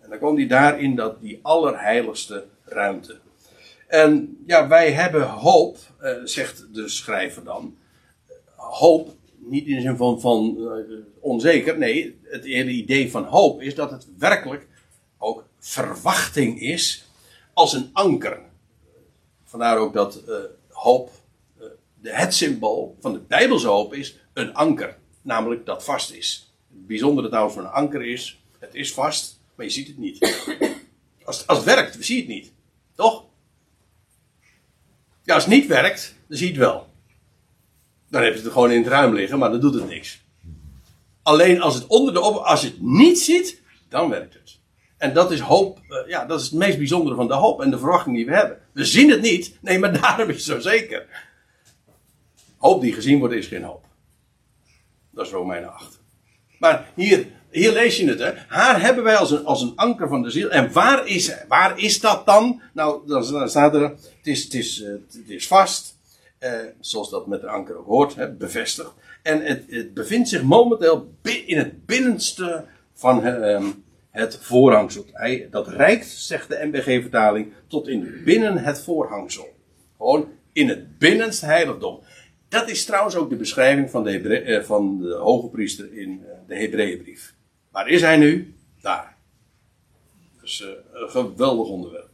En dan kwam hij daar in dat, die allerheiligste ruimte. En ja, wij hebben hoop, uh, zegt de schrijver dan. Hoop niet in de zin van, van uh, onzeker. Nee, het hele idee van hoop is dat het werkelijk ook verwachting is als een anker. Vandaar ook dat uh, hoop, uh, het symbool van de Bijbelse hoop is een anker. Namelijk dat vast is. Het bijzondere trouwens van een anker is, het is vast, maar je ziet het niet. Als, als het werkt, zie je het niet. Toch? Ja, als het niet werkt, dan zie je het wel. Dan heb je het gewoon in het ruim liggen, maar dan doet het niks. Alleen als het onder de op, als je het niet ziet, dan werkt het. En dat is hoop, uh, ja, dat is het meest bijzondere van de hoop en de verwachting die we hebben. We zien het niet, nee, maar daarom is het zo zeker. Hoop die gezien wordt is geen hoop. Dat is Romeinen 8. Maar hier, hier lees je het, hè. Haar hebben wij als een, als een anker van de ziel. En waar is, waar is dat dan? Nou, dan staat er, het is, het is, uh, het is vast. Uh, zoals dat met de anker hoort, hè, bevestigd. En het, het, bevindt zich momenteel in het binnenste van uh, het voorhangsel. Dat reikt, zegt de MBG-vertaling, tot in binnen het voorhangsel. Gewoon in het binnenste heiligdom. Dat is trouwens ook de beschrijving van de, uh, van de hoge priester in uh, de Hebreeënbrief. Waar is hij nu? Daar. Dus een geweldig onderwerp.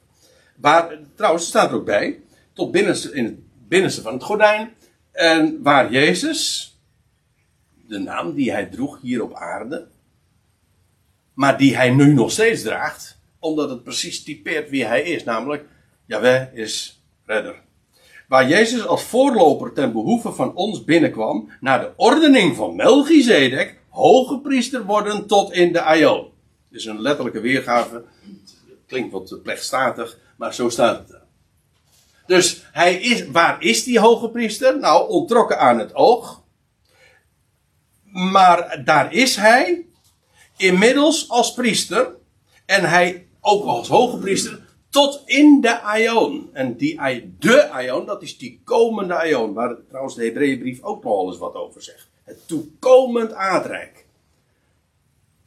Maar trouwens, staat er ook bij, tot binnenste, in het binnenste van het gordijn. En waar Jezus, de naam die hij droeg hier op aarde, maar die hij nu nog steeds draagt, omdat het precies typeert wie hij is, namelijk Yahweh is redder. Waar Jezus als voorloper ten behoeve van ons binnenkwam, naar de ordening van Melchizedek, hoge priester worden tot in de Aion. is een letterlijke weergave, klinkt wat plechtstatig, maar zo staat het. Dus hij is, waar is die hoge priester? Nou, ontrokken aan het oog. maar daar is hij inmiddels als priester en hij ook als hoge priester tot in de Aion. En die, de Aion, dat is die komende Aion, waar trouwens de Hebreeënbrief ook nog eens wat over zegt. Het toekomend aardrijk.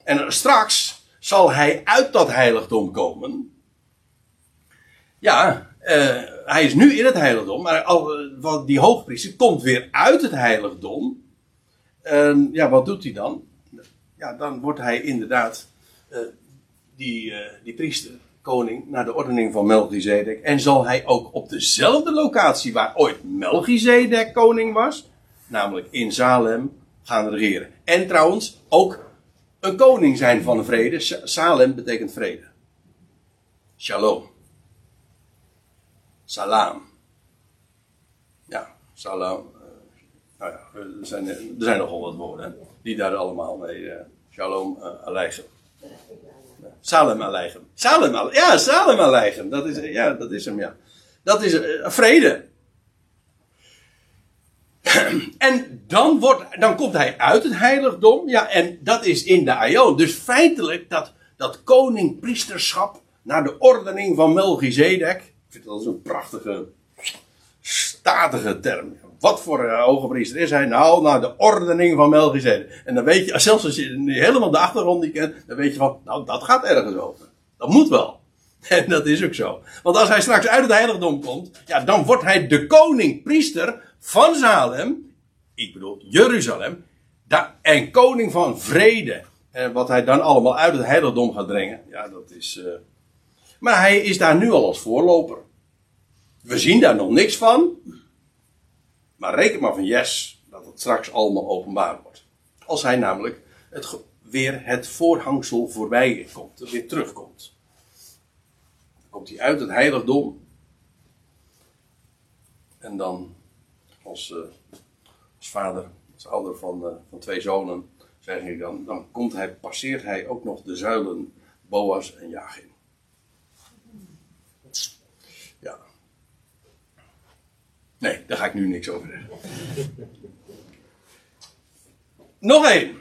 En straks zal hij uit dat heiligdom komen. Ja, uh, hij is nu in het heiligdom, maar al, die hoogpriester komt weer uit het heiligdom. Ja, wat doet hij dan? Dan wordt hij inderdaad uh, die, uh, die priester, koning, naar de ordening van Melchizedek. En zal hij ook op dezelfde locatie waar ooit Melchizedek koning was, namelijk in Salem, gaan regeren. En trouwens ook een koning zijn van de vrede. Salem betekent vrede. Shalom. Salam. Ja, salam. Uh, nou er zijn, er zijn nogal wat woorden die daar allemaal mee. Shalom uh, aleichem. Salem aleichem. Salem aleichem. Ja, Salem aleichem. Dat is, ja, dat is hem, ja. Dat is vrede. En dan, wordt, dan komt hij uit het heiligdom. Ja, en dat is in de Aion. Dus feitelijk dat, dat koning-priesterschap naar de ordening van Melchizedek. Ik vind dat zo'n prachtige, statige term. Wat voor uh, hoge priester is hij? Nou, naar de ordening van Melchizedek. En dan weet je, zelfs als je helemaal de achtergrond niet kent, dan weet je van, nou, dat gaat ergens over. Dat moet wel. En dat is ook zo. Want als hij straks uit het heiligdom komt, ja, dan wordt hij de koning-priester van Salem, ik bedoel Jeruzalem, en koning van vrede. En wat hij dan allemaal uit het heiligdom gaat brengen, ja, dat is. Uh... Maar hij is daar nu al als voorloper. We zien daar nog niks van. Maar reken maar van yes, dat het straks allemaal openbaar wordt. Als hij namelijk het, weer het voorhangsel voorbij komt, weer terugkomt. Dan komt hij uit het heiligdom. En dan als, uh, als vader, als ouder van, uh, van twee zonen, zeg ik dan, dan komt hij, passeert hij ook nog de zuilen Boas en Jagin. Nee, daar ga ik nu niks over zeggen. Nog één.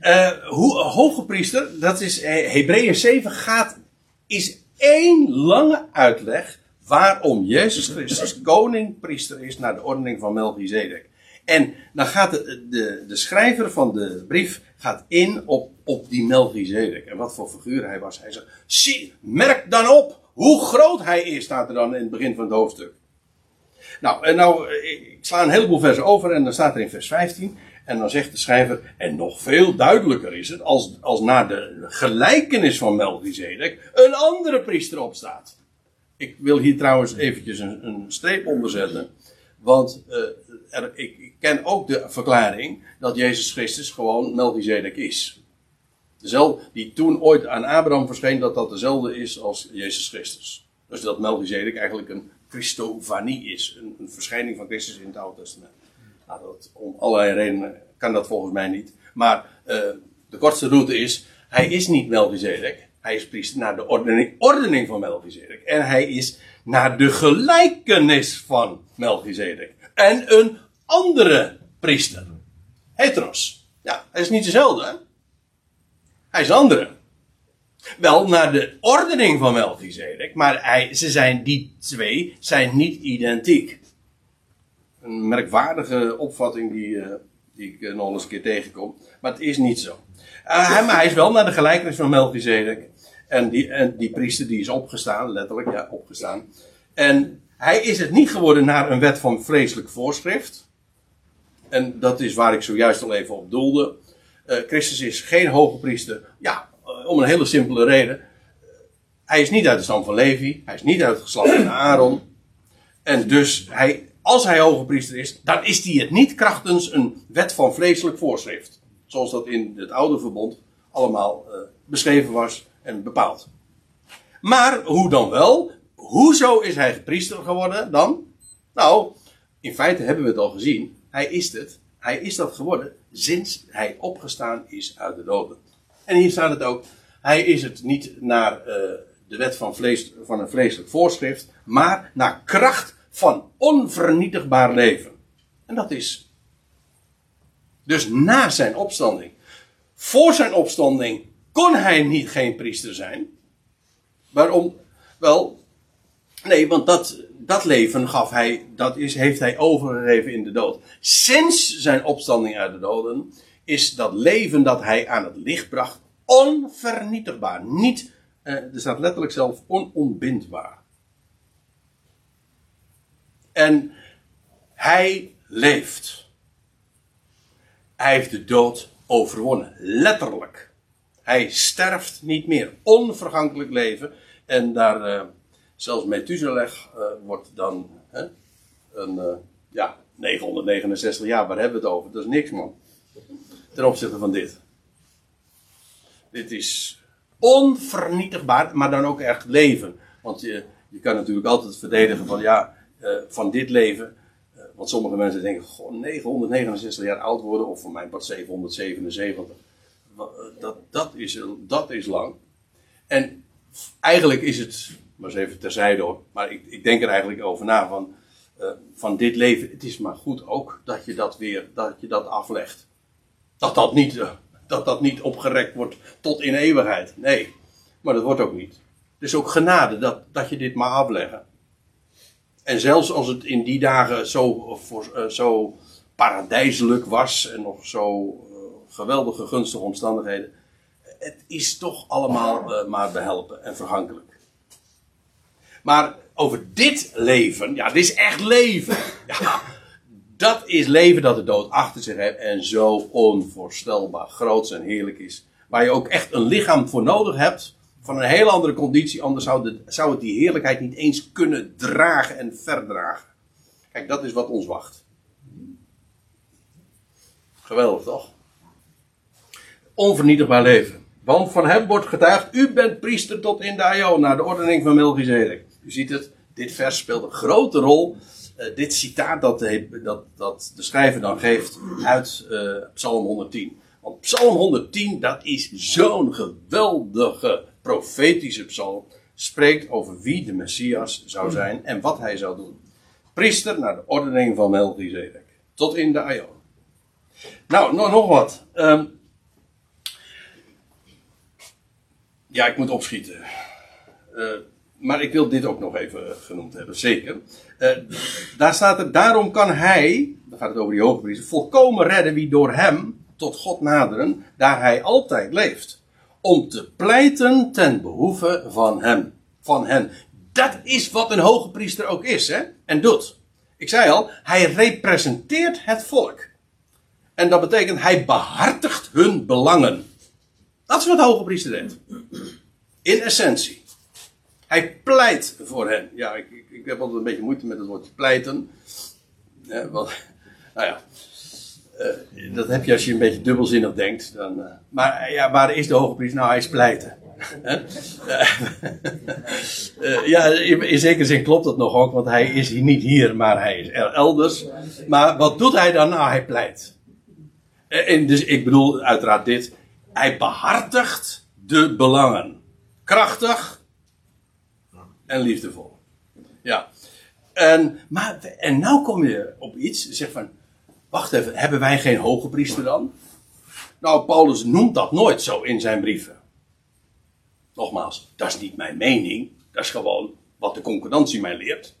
Uh, hoe, hoge priester, dat is Hebreeën 7, gaat, is één lange uitleg waarom Jezus Christus koning priester is naar de ordening van Melchizedek. En dan gaat de, de, de schrijver van de brief gaat in op, op die Melchizedek. En wat voor figuur hij was. Hij zegt, zie, merk dan op hoe groot hij is, staat er dan in het begin van het hoofdstuk. Nou, en nou, ik sla een heleboel versen over en dan staat er in vers 15. En dan zegt de schrijver, en nog veel duidelijker is het, als, als na de gelijkenis van Melchizedek een andere priester opstaat. Ik wil hier trouwens eventjes een, een streep onder zetten. Want er, ik, ik, ken ook de verklaring dat Jezus Christus gewoon Melchizedek is. Dezelfde die toen ooit aan Abraham verscheen, dat dat dezelfde is als Jezus Christus. Dus dat Melchizedek eigenlijk een Christofanie is. Een, een verschijning van Christus in het Oude Testament. Nou, om allerlei redenen kan dat volgens mij niet. Maar uh, de kortste route is, hij is niet Melchizedek. Hij is priester naar de ordening, ordening van Melchizedek. En hij is naar de gelijkenis van Melchizedek. En een andere priester. Heteros. Ja, hij is niet dezelfde. Hij is een andere. Wel naar de ordening van Melchizedek. Maar hij, ze zijn, die twee zijn niet identiek. Een merkwaardige opvatting die, uh, die ik uh, nog eens een keer tegenkom. Maar het is niet zo. Uh, maar hij is wel naar de gelijkenis van Melchizedek. En die, en die priester die is opgestaan, letterlijk, ja, opgestaan. En hij is het niet geworden naar een wet van vleeselijk voorschrift. En dat is waar ik zojuist al even op doelde. Christus is geen hoge priester. Ja, om een hele simpele reden. Hij is niet uit de stam van Levi. Hij is niet uit het geslacht van Aaron. En dus, hij, als hij hoge priester is, dan is hij het niet krachtens een wet van vleeselijk voorschrift. Zoals dat in het oude verbond allemaal uh, beschreven was en bepaald. Maar hoe dan wel? Hoezo is hij priester geworden dan? Nou, in feite hebben we het al gezien. Hij is het. Hij is dat geworden sinds hij opgestaan is uit de doden. En hier staat het ook. Hij is het niet naar uh, de wet van, vlees, van een vleeselijk voorschrift, maar naar kracht van onvernietigbaar leven. En dat is Dus na zijn opstanding. Voor zijn opstanding kon hij niet geen priester zijn. Waarom? Wel, nee, want dat, dat leven gaf hij, dat is, heeft hij overgegeven in de dood. Sinds zijn opstanding uit de doden is dat leven dat hij aan het licht bracht onvernietigbaar. Niet, eh, er staat letterlijk zelf onontbindbaar. En hij leeft. Hij heeft de dood overwonnen. Letterlijk. Hij sterft niet meer. Onvergankelijk leven. En daar, uh, zelfs Methuselah uh, wordt dan hè, een, uh, ja, 969 jaar. Waar hebben we het over? Dat is niks, man. Ten opzichte van dit. Dit is onvernietigbaar, maar dan ook echt leven. Want je, je kan natuurlijk altijd verdedigen van ja, van dit leven want sommige mensen denken, goh, 969 jaar oud worden, of voor mij pas 777. Dat, dat, is, dat is lang. En eigenlijk is het, maar eens even terzijde hoor, maar ik, ik denk er eigenlijk over na van, van dit leven. Het is maar goed ook dat je dat weer, dat je dat aflegt. Dat dat niet, dat dat niet opgerekt wordt tot in eeuwigheid. Nee, maar dat wordt ook niet. Is ook genade dat, dat je dit maar afleggen. En zelfs als het in die dagen zo, voor, uh, zo paradijselijk was en nog zo uh, geweldige gunstige omstandigheden. Het is toch allemaal uh, maar behelpen en vergankelijk. Maar over dit leven, ja, dit is echt leven. Ja, dat is leven dat de dood achter zich heeft en zo onvoorstelbaar groot en heerlijk is. Waar je ook echt een lichaam voor nodig hebt van een hele andere conditie, anders zou, zou het die heerlijkheid niet eens kunnen dragen en verdragen. Kijk, dat is wat ons wacht. Geweldig toch? Onvernietigbaar leven. Want van hem wordt getuigd, u bent priester tot in de aion, naar de ordening van Melchizedek. U ziet het, dit vers speelt een grote rol. Uh, dit citaat dat de, dat, dat de schrijver dan geeft uit uh, Psalm 110. Want Psalm 110, dat is zo'n geweldige profetische psalm spreekt over wie de Messias zou zijn en wat hij zou doen. Priester naar de ordening van Melchizedek. Tot in de Aion. Nou, nog, wat. Um, ja, ik moet opschieten. Uh, maar ik wil dit ook nog even genoemd hebben, zeker. Uh, daar staat er, daarom kan hij, dan gaat het over die hoge priester, volkomen redden wie door hem tot God naderen, daar hij altijd leeft om te pleiten ten behoeve van hem, van hen. Dat is wat een hoge priester ook is, hè? En doet. Ik zei al, hij representeert het volk. En dat betekent, hij behartigt hun belangen. Dat is wat de hoge priester deed. In essentie. Hij pleit voor hen. Ja, ik, ik, ik heb altijd een beetje moeite met het woordje pleiten. Want, nou ja, uh, dat heb je als je een beetje dubbelzinnig denkt. Dan, uh, maar ja, waar is de hoge priester? Nou, hij is pleiten. ja, in, zekere zin klopt dat nog ook, want hij is niet hier, maar hij is elders. Maar wat doet hij dan? Nou, hij pleit. En dus ik bedoel uiteraard dit. Hij behartigt de belangen. Krachtig en liefdevol. Ja. En, maar, en nou kom je op iets, zeg van, Wacht even, hebben wij geen hoge priester dan? Nou, Paulus noemt dat nooit zo in zijn brieven. Nogmaals, dat is niet mijn mening. Dat is gewoon wat de concordantie mij leert.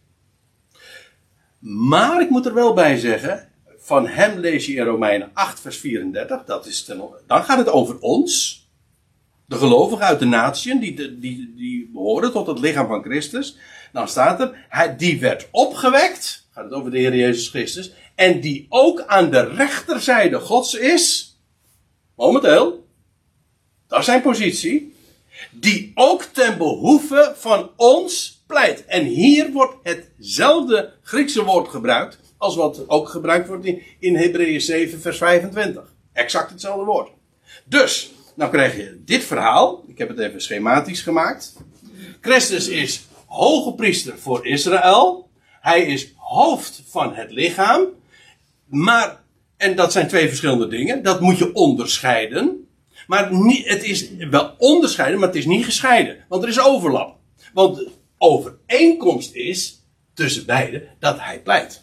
Maar ik moet er wel bij zeggen, van hem lees je in Romeinen 8, vers 34. Dat is dan gaat het over ons. De gelovigen uit de natieën, die, die, die behoren tot het lichaam van Christus. Dan staat er, hij, die werd opgewekt. Gaat het over de Heer Jezus Christus en die ook aan de rechterzijde Gods is, momenteel, dat is zijn positie, die ook ten behoeve van ons pleit. En hier wordt hetzelfde Griekse woord gebruikt als wat ook gebruikt wordt in, in Hebreeën 7 vers 25. Exact hetzelfde woord. Dus, nou krijg je dit verhaal, ik heb het even schematisch gemaakt. Christus is hoge priester voor Israël. Hij is hoofd van het lichaam. Maar, en dat zijn twee verschillende dingen, dat moet je onderscheiden. Maar het is wel onderscheiden, maar het is niet gescheiden. Want er is overlap. Want overeenkomst is tussen beiden dat hij pleit.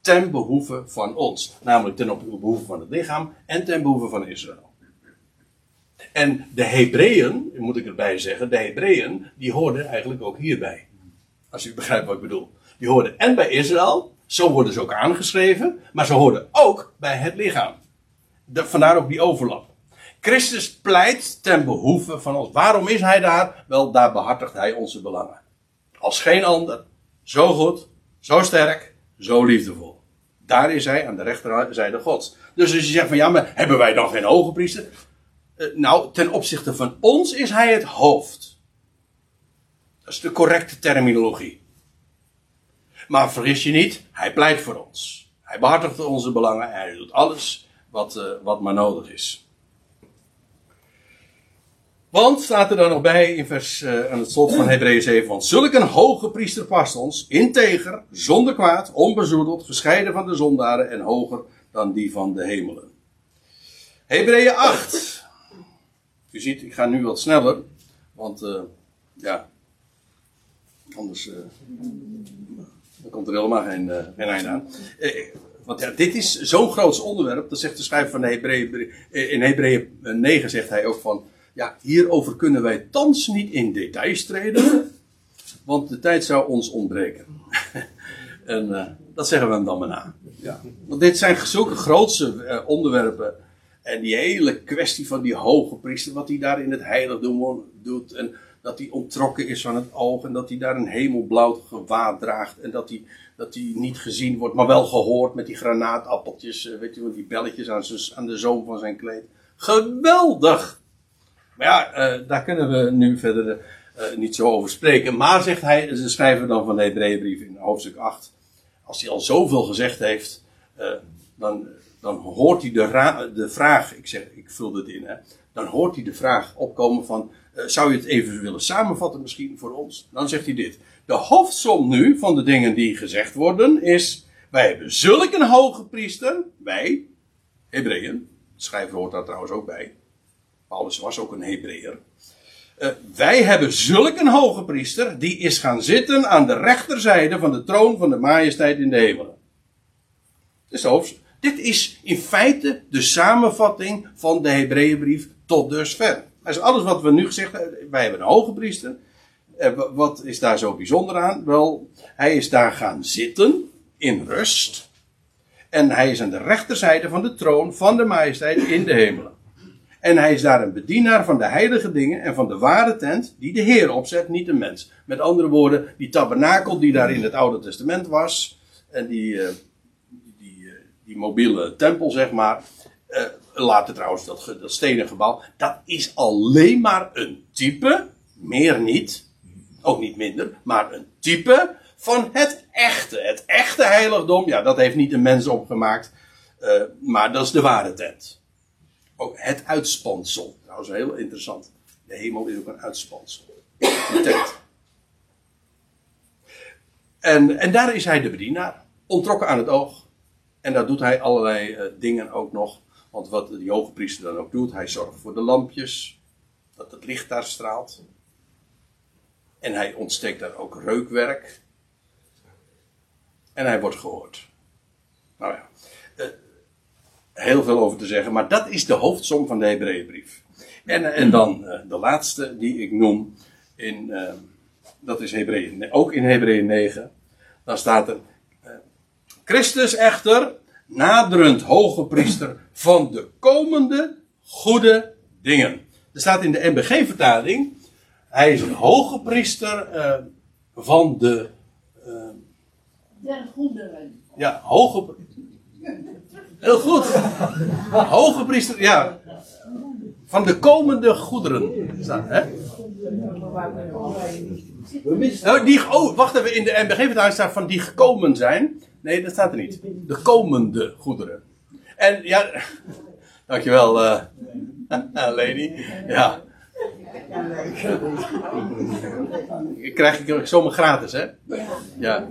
ten behoeve van ons. Namelijk ten behoeve van het lichaam en ten behoeve van Israël. En de Hebreeën, moet ik erbij zeggen, de Hebreeën, die hoorden eigenlijk ook hierbij. Als u begrijpt wat ik bedoel. Die hoorden en bij Israël, zo worden ze ook aangeschreven, maar ze hoorden ook bij het lichaam. vandaar ook die overlap. Christus pleit ten behoeve van ons. Waarom is hij daar? Wel, daar behartigt hij onze belangen. Als geen ander. Zo goed, zo sterk, zo liefdevol. Daar is hij aan de rechterzijde Gods. Dus als je zegt van ja, maar hebben wij dan geen hoge priester? Eh, nou, ten opzichte van ons is hij het hoofd. Dat is de correcte terminologie. Maar vergis je niet, hij pleit voor ons. Hij behartigt onze belangen en hij doet alles wat, uh, wat maar nodig is. Want, staat er dan nog bij in vers, uh, aan het slot van Hebreeën 7, want zulk een hoge priester past ons, integer, zonder kwaad, onbezoedeld, gescheiden van de zondaren en hoger dan die van de hemelen. Hebreeën 8. U ziet, ik ga nu wat sneller, want uh, ja, anders uh, dan komt er helemaal geen, geen einde aan. Want ja, dit is zo'n groot onderwerp, dat zegt de schrijver van de Hebreeën, in Hebreeën 9 zegt hij ook van, ja, hierover kunnen wij thans niet in details treden, want de tijd zou ons ontbreken. en dat zeggen we hem dan maar na. Ja. Want dit zijn zulke grootse onderwerpen. En die hele kwestie van die hoge priester, wat hij daar in het heiligdom doet. En dat hij ontrokken is van het oog. En dat hij daar een hemelblauw gewaad draagt. En dat hij, dat hij niet gezien wordt, maar wel gehoord met die granaatappeltjes. Uh, weet je wel, die belletjes aan, aan de zoom van zijn kleed. Geweldig! Maar ja, uh, daar kunnen we nu verder uh, niet zo over spreken. Maar zegt hij, de schrijver dan van de Hebreeënbrief in hoofdstuk 8. Als hij al zoveel gezegd heeft, dan, dan hoort hij de, de vraag, ik zeg, ik vul dit in, dan hoort hij de vraag opkomen van, zou je het even willen samenvatten misschien voor ons? Dan zegt hij dit. De hoofdsom nu van de dingen die gezegd worden is, wij hebben zulk een hoge priester, wij, Hebreeën, de schrijver hoort daar trouwens ook bij, Paulus was ook een Hebreeër. Uh, wij hebben zulk een hoge priester, die is gaan zitten aan de rechterzijde van de troon van de majesteit in de hemelen. Dus dit is in feite de samenvatting van de Hebreeënbrief tot dusver. Is alles wat we nu gezegd hebben. Wij hebben een hoge priester. Uh, wat is daar zo bijzonder aan? Wel, hij is daar gaan zitten in rust. En hij is aan de rechterzijde van de troon van de majesteit in de hemelen. En hij is daar een bedienaar van de heilige dingen en van de ware tent die de Heer opzet, niet de mens. Met andere woorden, die tabernakel die daar in het Oude Testament was, en die, uh, die, mobiele tempel, zeg maar, uh, later trouwens dat, dat stenen gebouw, dat is alleen maar een type, meer niet, ook niet minder, maar een type van het echte. Het echte heiligdom, ja, dat heeft niet een mens opgemaakt, maar dat is de ware tent. Ook het uitspansel. Trouwens, heel interessant. De hemel is ook een uitspansel. En, en daar is hij de bedienaar. Ontrokken aan het oog. En daar doet hij allerlei uh, dingen ook nog. Want wat de hogepriester dan ook doet, hij zorgt voor de lampjes. Dat het licht daar straalt. En hij ontsteekt daar ook reukwerk. En hij wordt gehoord. Nou ja heel veel over te zeggen, maar dat is de hoofdsom van de Hebreeënbrief. En, en dan de laatste die ik noem, in, dat is Hebreeën, ook in Hebreeën 9. Dan staat er, Christus echter, naderend hoge priester van de komende goede dingen. Er staat in de MBG-vertaling, hij is een hoge priester van de... der goederen. Ja, hoge Heel goed. Hoge priester, ja. Van de komende goederen. Staat, hè? Oh, die, oh, wacht even. In de NBG-vertaling staat van die gekomen zijn. Nee, dat staat er niet. De komende goederen. En ja, dankjewel, uh, Lady. Ja. Krijg ik zomaar gratis, hè? Ja.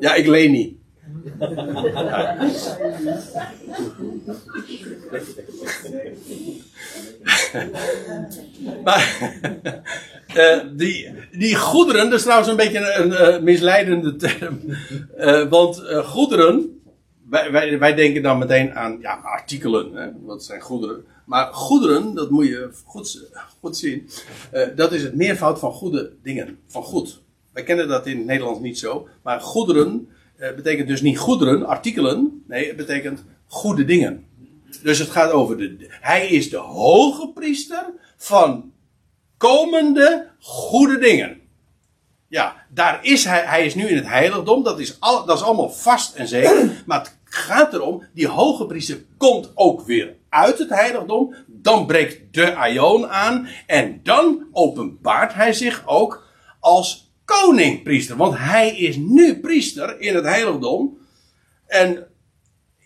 Ja, ik leen niet. maar uh, die, die goederen, dat is trouwens een beetje een, uh, misleidende term. Uh, want goederen, wij, wij, wij denken dan meteen aan ja, artikelen, hè, dat zijn goederen. Maar goederen, dat moet je goed, goed zien, eh, dat is het meervoud van goede dingen, van goed. Wij kennen dat in het Nederlands niet zo, maar goederen eh, betekent dus niet goederen, artikelen, nee, het betekent goede dingen. Dus het gaat over de. Hij is de hoge priester van komende goede dingen. Ja, daar is hij. Hij is nu in het heiligdom. Dat is, al, dat is allemaal vast en zeker. Maar het gaat erom. Die hoge priester komt ook weer uit het heiligdom. Dan breekt de Aion aan. En dan openbaart hij zich ook als koning-priester. Want hij is nu priester in het heiligdom. En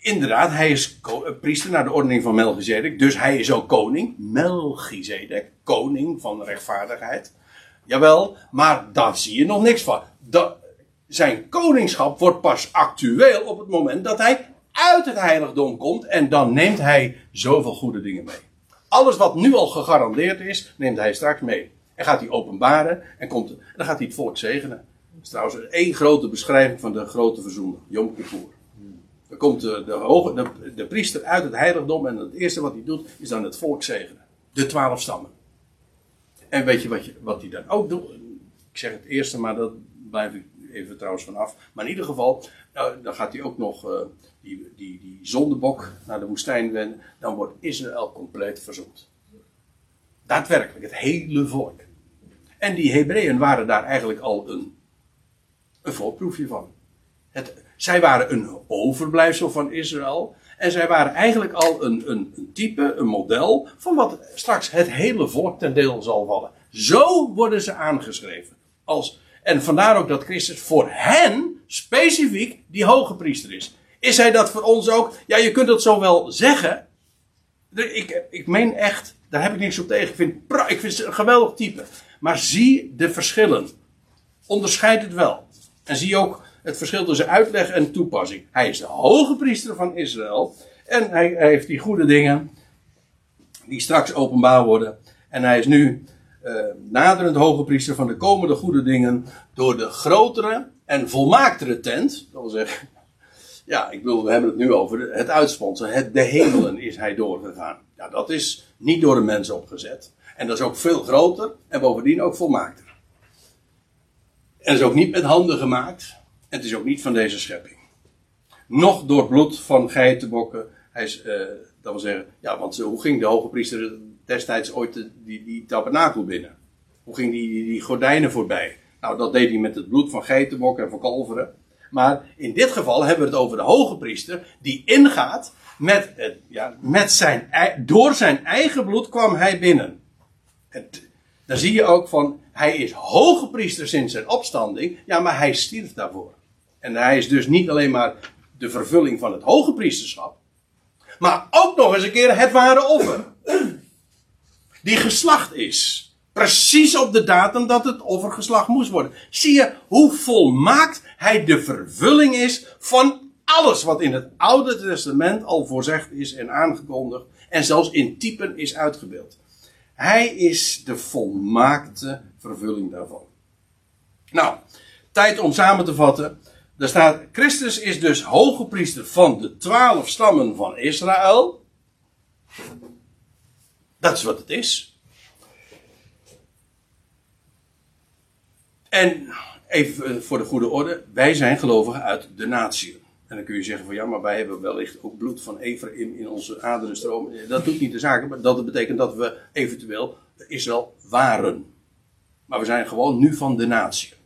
inderdaad, hij is priester naar de ordening van Melchizedek. Dus hij is ook koning. Melchizedek, koning van rechtvaardigheid. Jawel, maar daar zie je nog niks van. zijn koningschap wordt pas actueel op het moment dat hij uit het heiligdom komt. En dan neemt hij zoveel goede dingen mee. Alles wat nu al gegarandeerd is, neemt hij straks mee. En gaat hij openbaren en, komt, en dan gaat hij het volk zegenen. Dat is trouwens één grote beschrijving van de grote Yom Kippur. Dan komt de, de, de, priester uit het heiligdom en het eerste wat hij doet is dan het volk zegenen. De twaalf stammen. En weet je wat, je, wat hij dan ook doet? Ik zeg het eerste, maar dat blijf ik even trouwens vanaf. Maar in ieder geval, nou, dan gaat hij ook nog uh, die, die, die zondebok naar de woestijn wenden. Dan wordt Israël compleet verzond. Daadwerkelijk, het hele volk. En die Hebreeën waren daar eigenlijk al een, een voorproefje van. Het, zij waren een overblijfsel van Israël. En zij waren eigenlijk al een, een, type, een model van wat straks het hele volk ten deel zal vallen. Zo worden ze aangeschreven. Als, en vandaar ook dat Christus voor hen specifiek die hoge priester is. Is hij dat voor ons ook? Ja, je kunt het zo wel zeggen. Ik, ik meen echt, daar heb ik niks op tegen. Ik vind, ik vind het een geweldig type. Maar zie de verschillen. Onderscheid het wel. En zie ook het verschil tussen uitleg en toepassing. Hij is de hoge priester van Israël. En hij, heeft die goede dingen. Die straks openbaar worden. En hij is nu uh, naderend hoge priester van de komende goede dingen. Door de grotere en volmaaktere tent. Dat wil zeggen. Ja, ik bedoel, we hebben het nu over het uitsponsen. Het, de hemelen is hij doorgegaan. Ja, dat is niet door de mens opgezet. En dat is ook veel groter en bovendien ook volmaakter. En is ook niet met handen gemaakt. Het is ook niet van deze schepping. Nog door bloed van geitenbokken. Hij is, uh, dat wil zeggen, ja, want hoe ging de hoge priester destijds ooit de, die, die tabernakel binnen? Hoe ging die, die, die, gordijnen voorbij? Nou, dat deed hij met het bloed van geitenbokken en van kalveren. Maar in dit geval hebben we het over de hoge priester die ingaat met, ja, met zijn, door zijn eigen bloed kwam hij binnen. Het, dan zie je ook van, hij is hoge priester sinds zijn opstanding, ja, maar hij stierf daarvoor. En hij is dus niet alleen maar de vervulling van het hoge priesterschap, maar ook nog eens een keer het ware offer. Die geslacht is. Precies op de datum dat het offer geslacht moest worden. Zie je hoe volmaakt hij de vervulling is van alles wat in het Oude Testament al voorzegd is en aangekondigd. En zelfs in typen is uitgebeeld. Hij is de volmaakte vervulling daarvan. Nou, tijd om samen te vatten. Daar staat, Christus is dus hoge priester van de twaalf stammen van Israël. Dat is wat het is. En even voor de goede orde, wij zijn gelovigen uit de natie. En dan kun je zeggen van ja, maar wij hebben wellicht ook bloed van Ephraim in onze aderen stromen. Dat doet niet de zaak, maar dat betekent dat we eventueel Israël waren. Maar we zijn gewoon nu van de natie.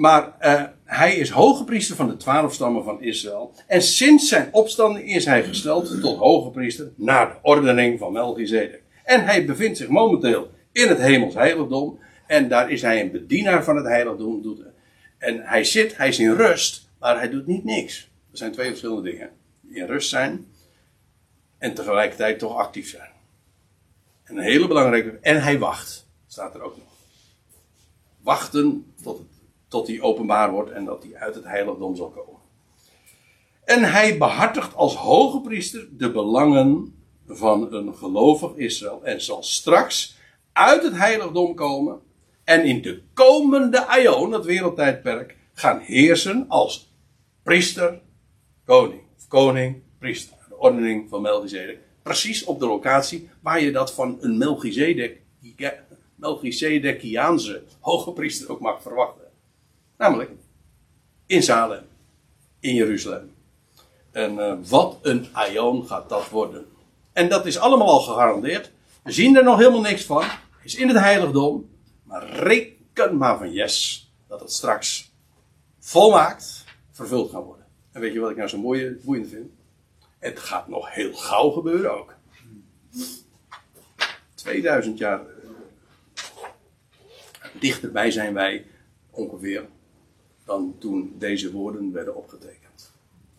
Maar uh, hij is hoge priester van de twaalf stammen van Israël. En sinds zijn opstanding is hij gesteld tot hoge priester naar de ordening van Melchizedek. En hij bevindt zich momenteel in het hemels heiligdom. En daar is hij een bedienaar van het heiligdom. Doet, en hij zit, hij is in rust, maar hij doet niet niks. Er zijn twee verschillende dingen. In rust zijn en tegelijkertijd toch actief zijn. En een hele belangrijke. En hij wacht, staat er ook nog. Wachten tot tot hij openbaar wordt en dat hij uit het heiligdom zal komen. En hij behartigt als hoge priester de belangen van een gelovig Israël en zal straks uit het heiligdom komen en in de komende aion, dat wereldtijdperk, gaan heersen als priester, koning. Of koning, priester. De ordening van Melchizedek. Precies op de locatie waar je dat van een Melchizedek, Melchizedekiaanse hoge priester ook mag verwachten. Namelijk in Salem, in Jeruzalem. En uh, wat een aion gaat dat worden. En dat is allemaal al gegarandeerd. We zien er nog helemaal niks van. Is in het heiligdom. Maar reken maar van yes. Dat het straks volmaakt vervuld gaat worden. En weet je wat ik nou zo mooi, boeiend vind? Het gaat nog heel gauw gebeuren ook. 2000 jaar dichterbij zijn wij ongeveer dan toen deze woorden werden opgetekend.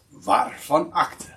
Waarvan akte?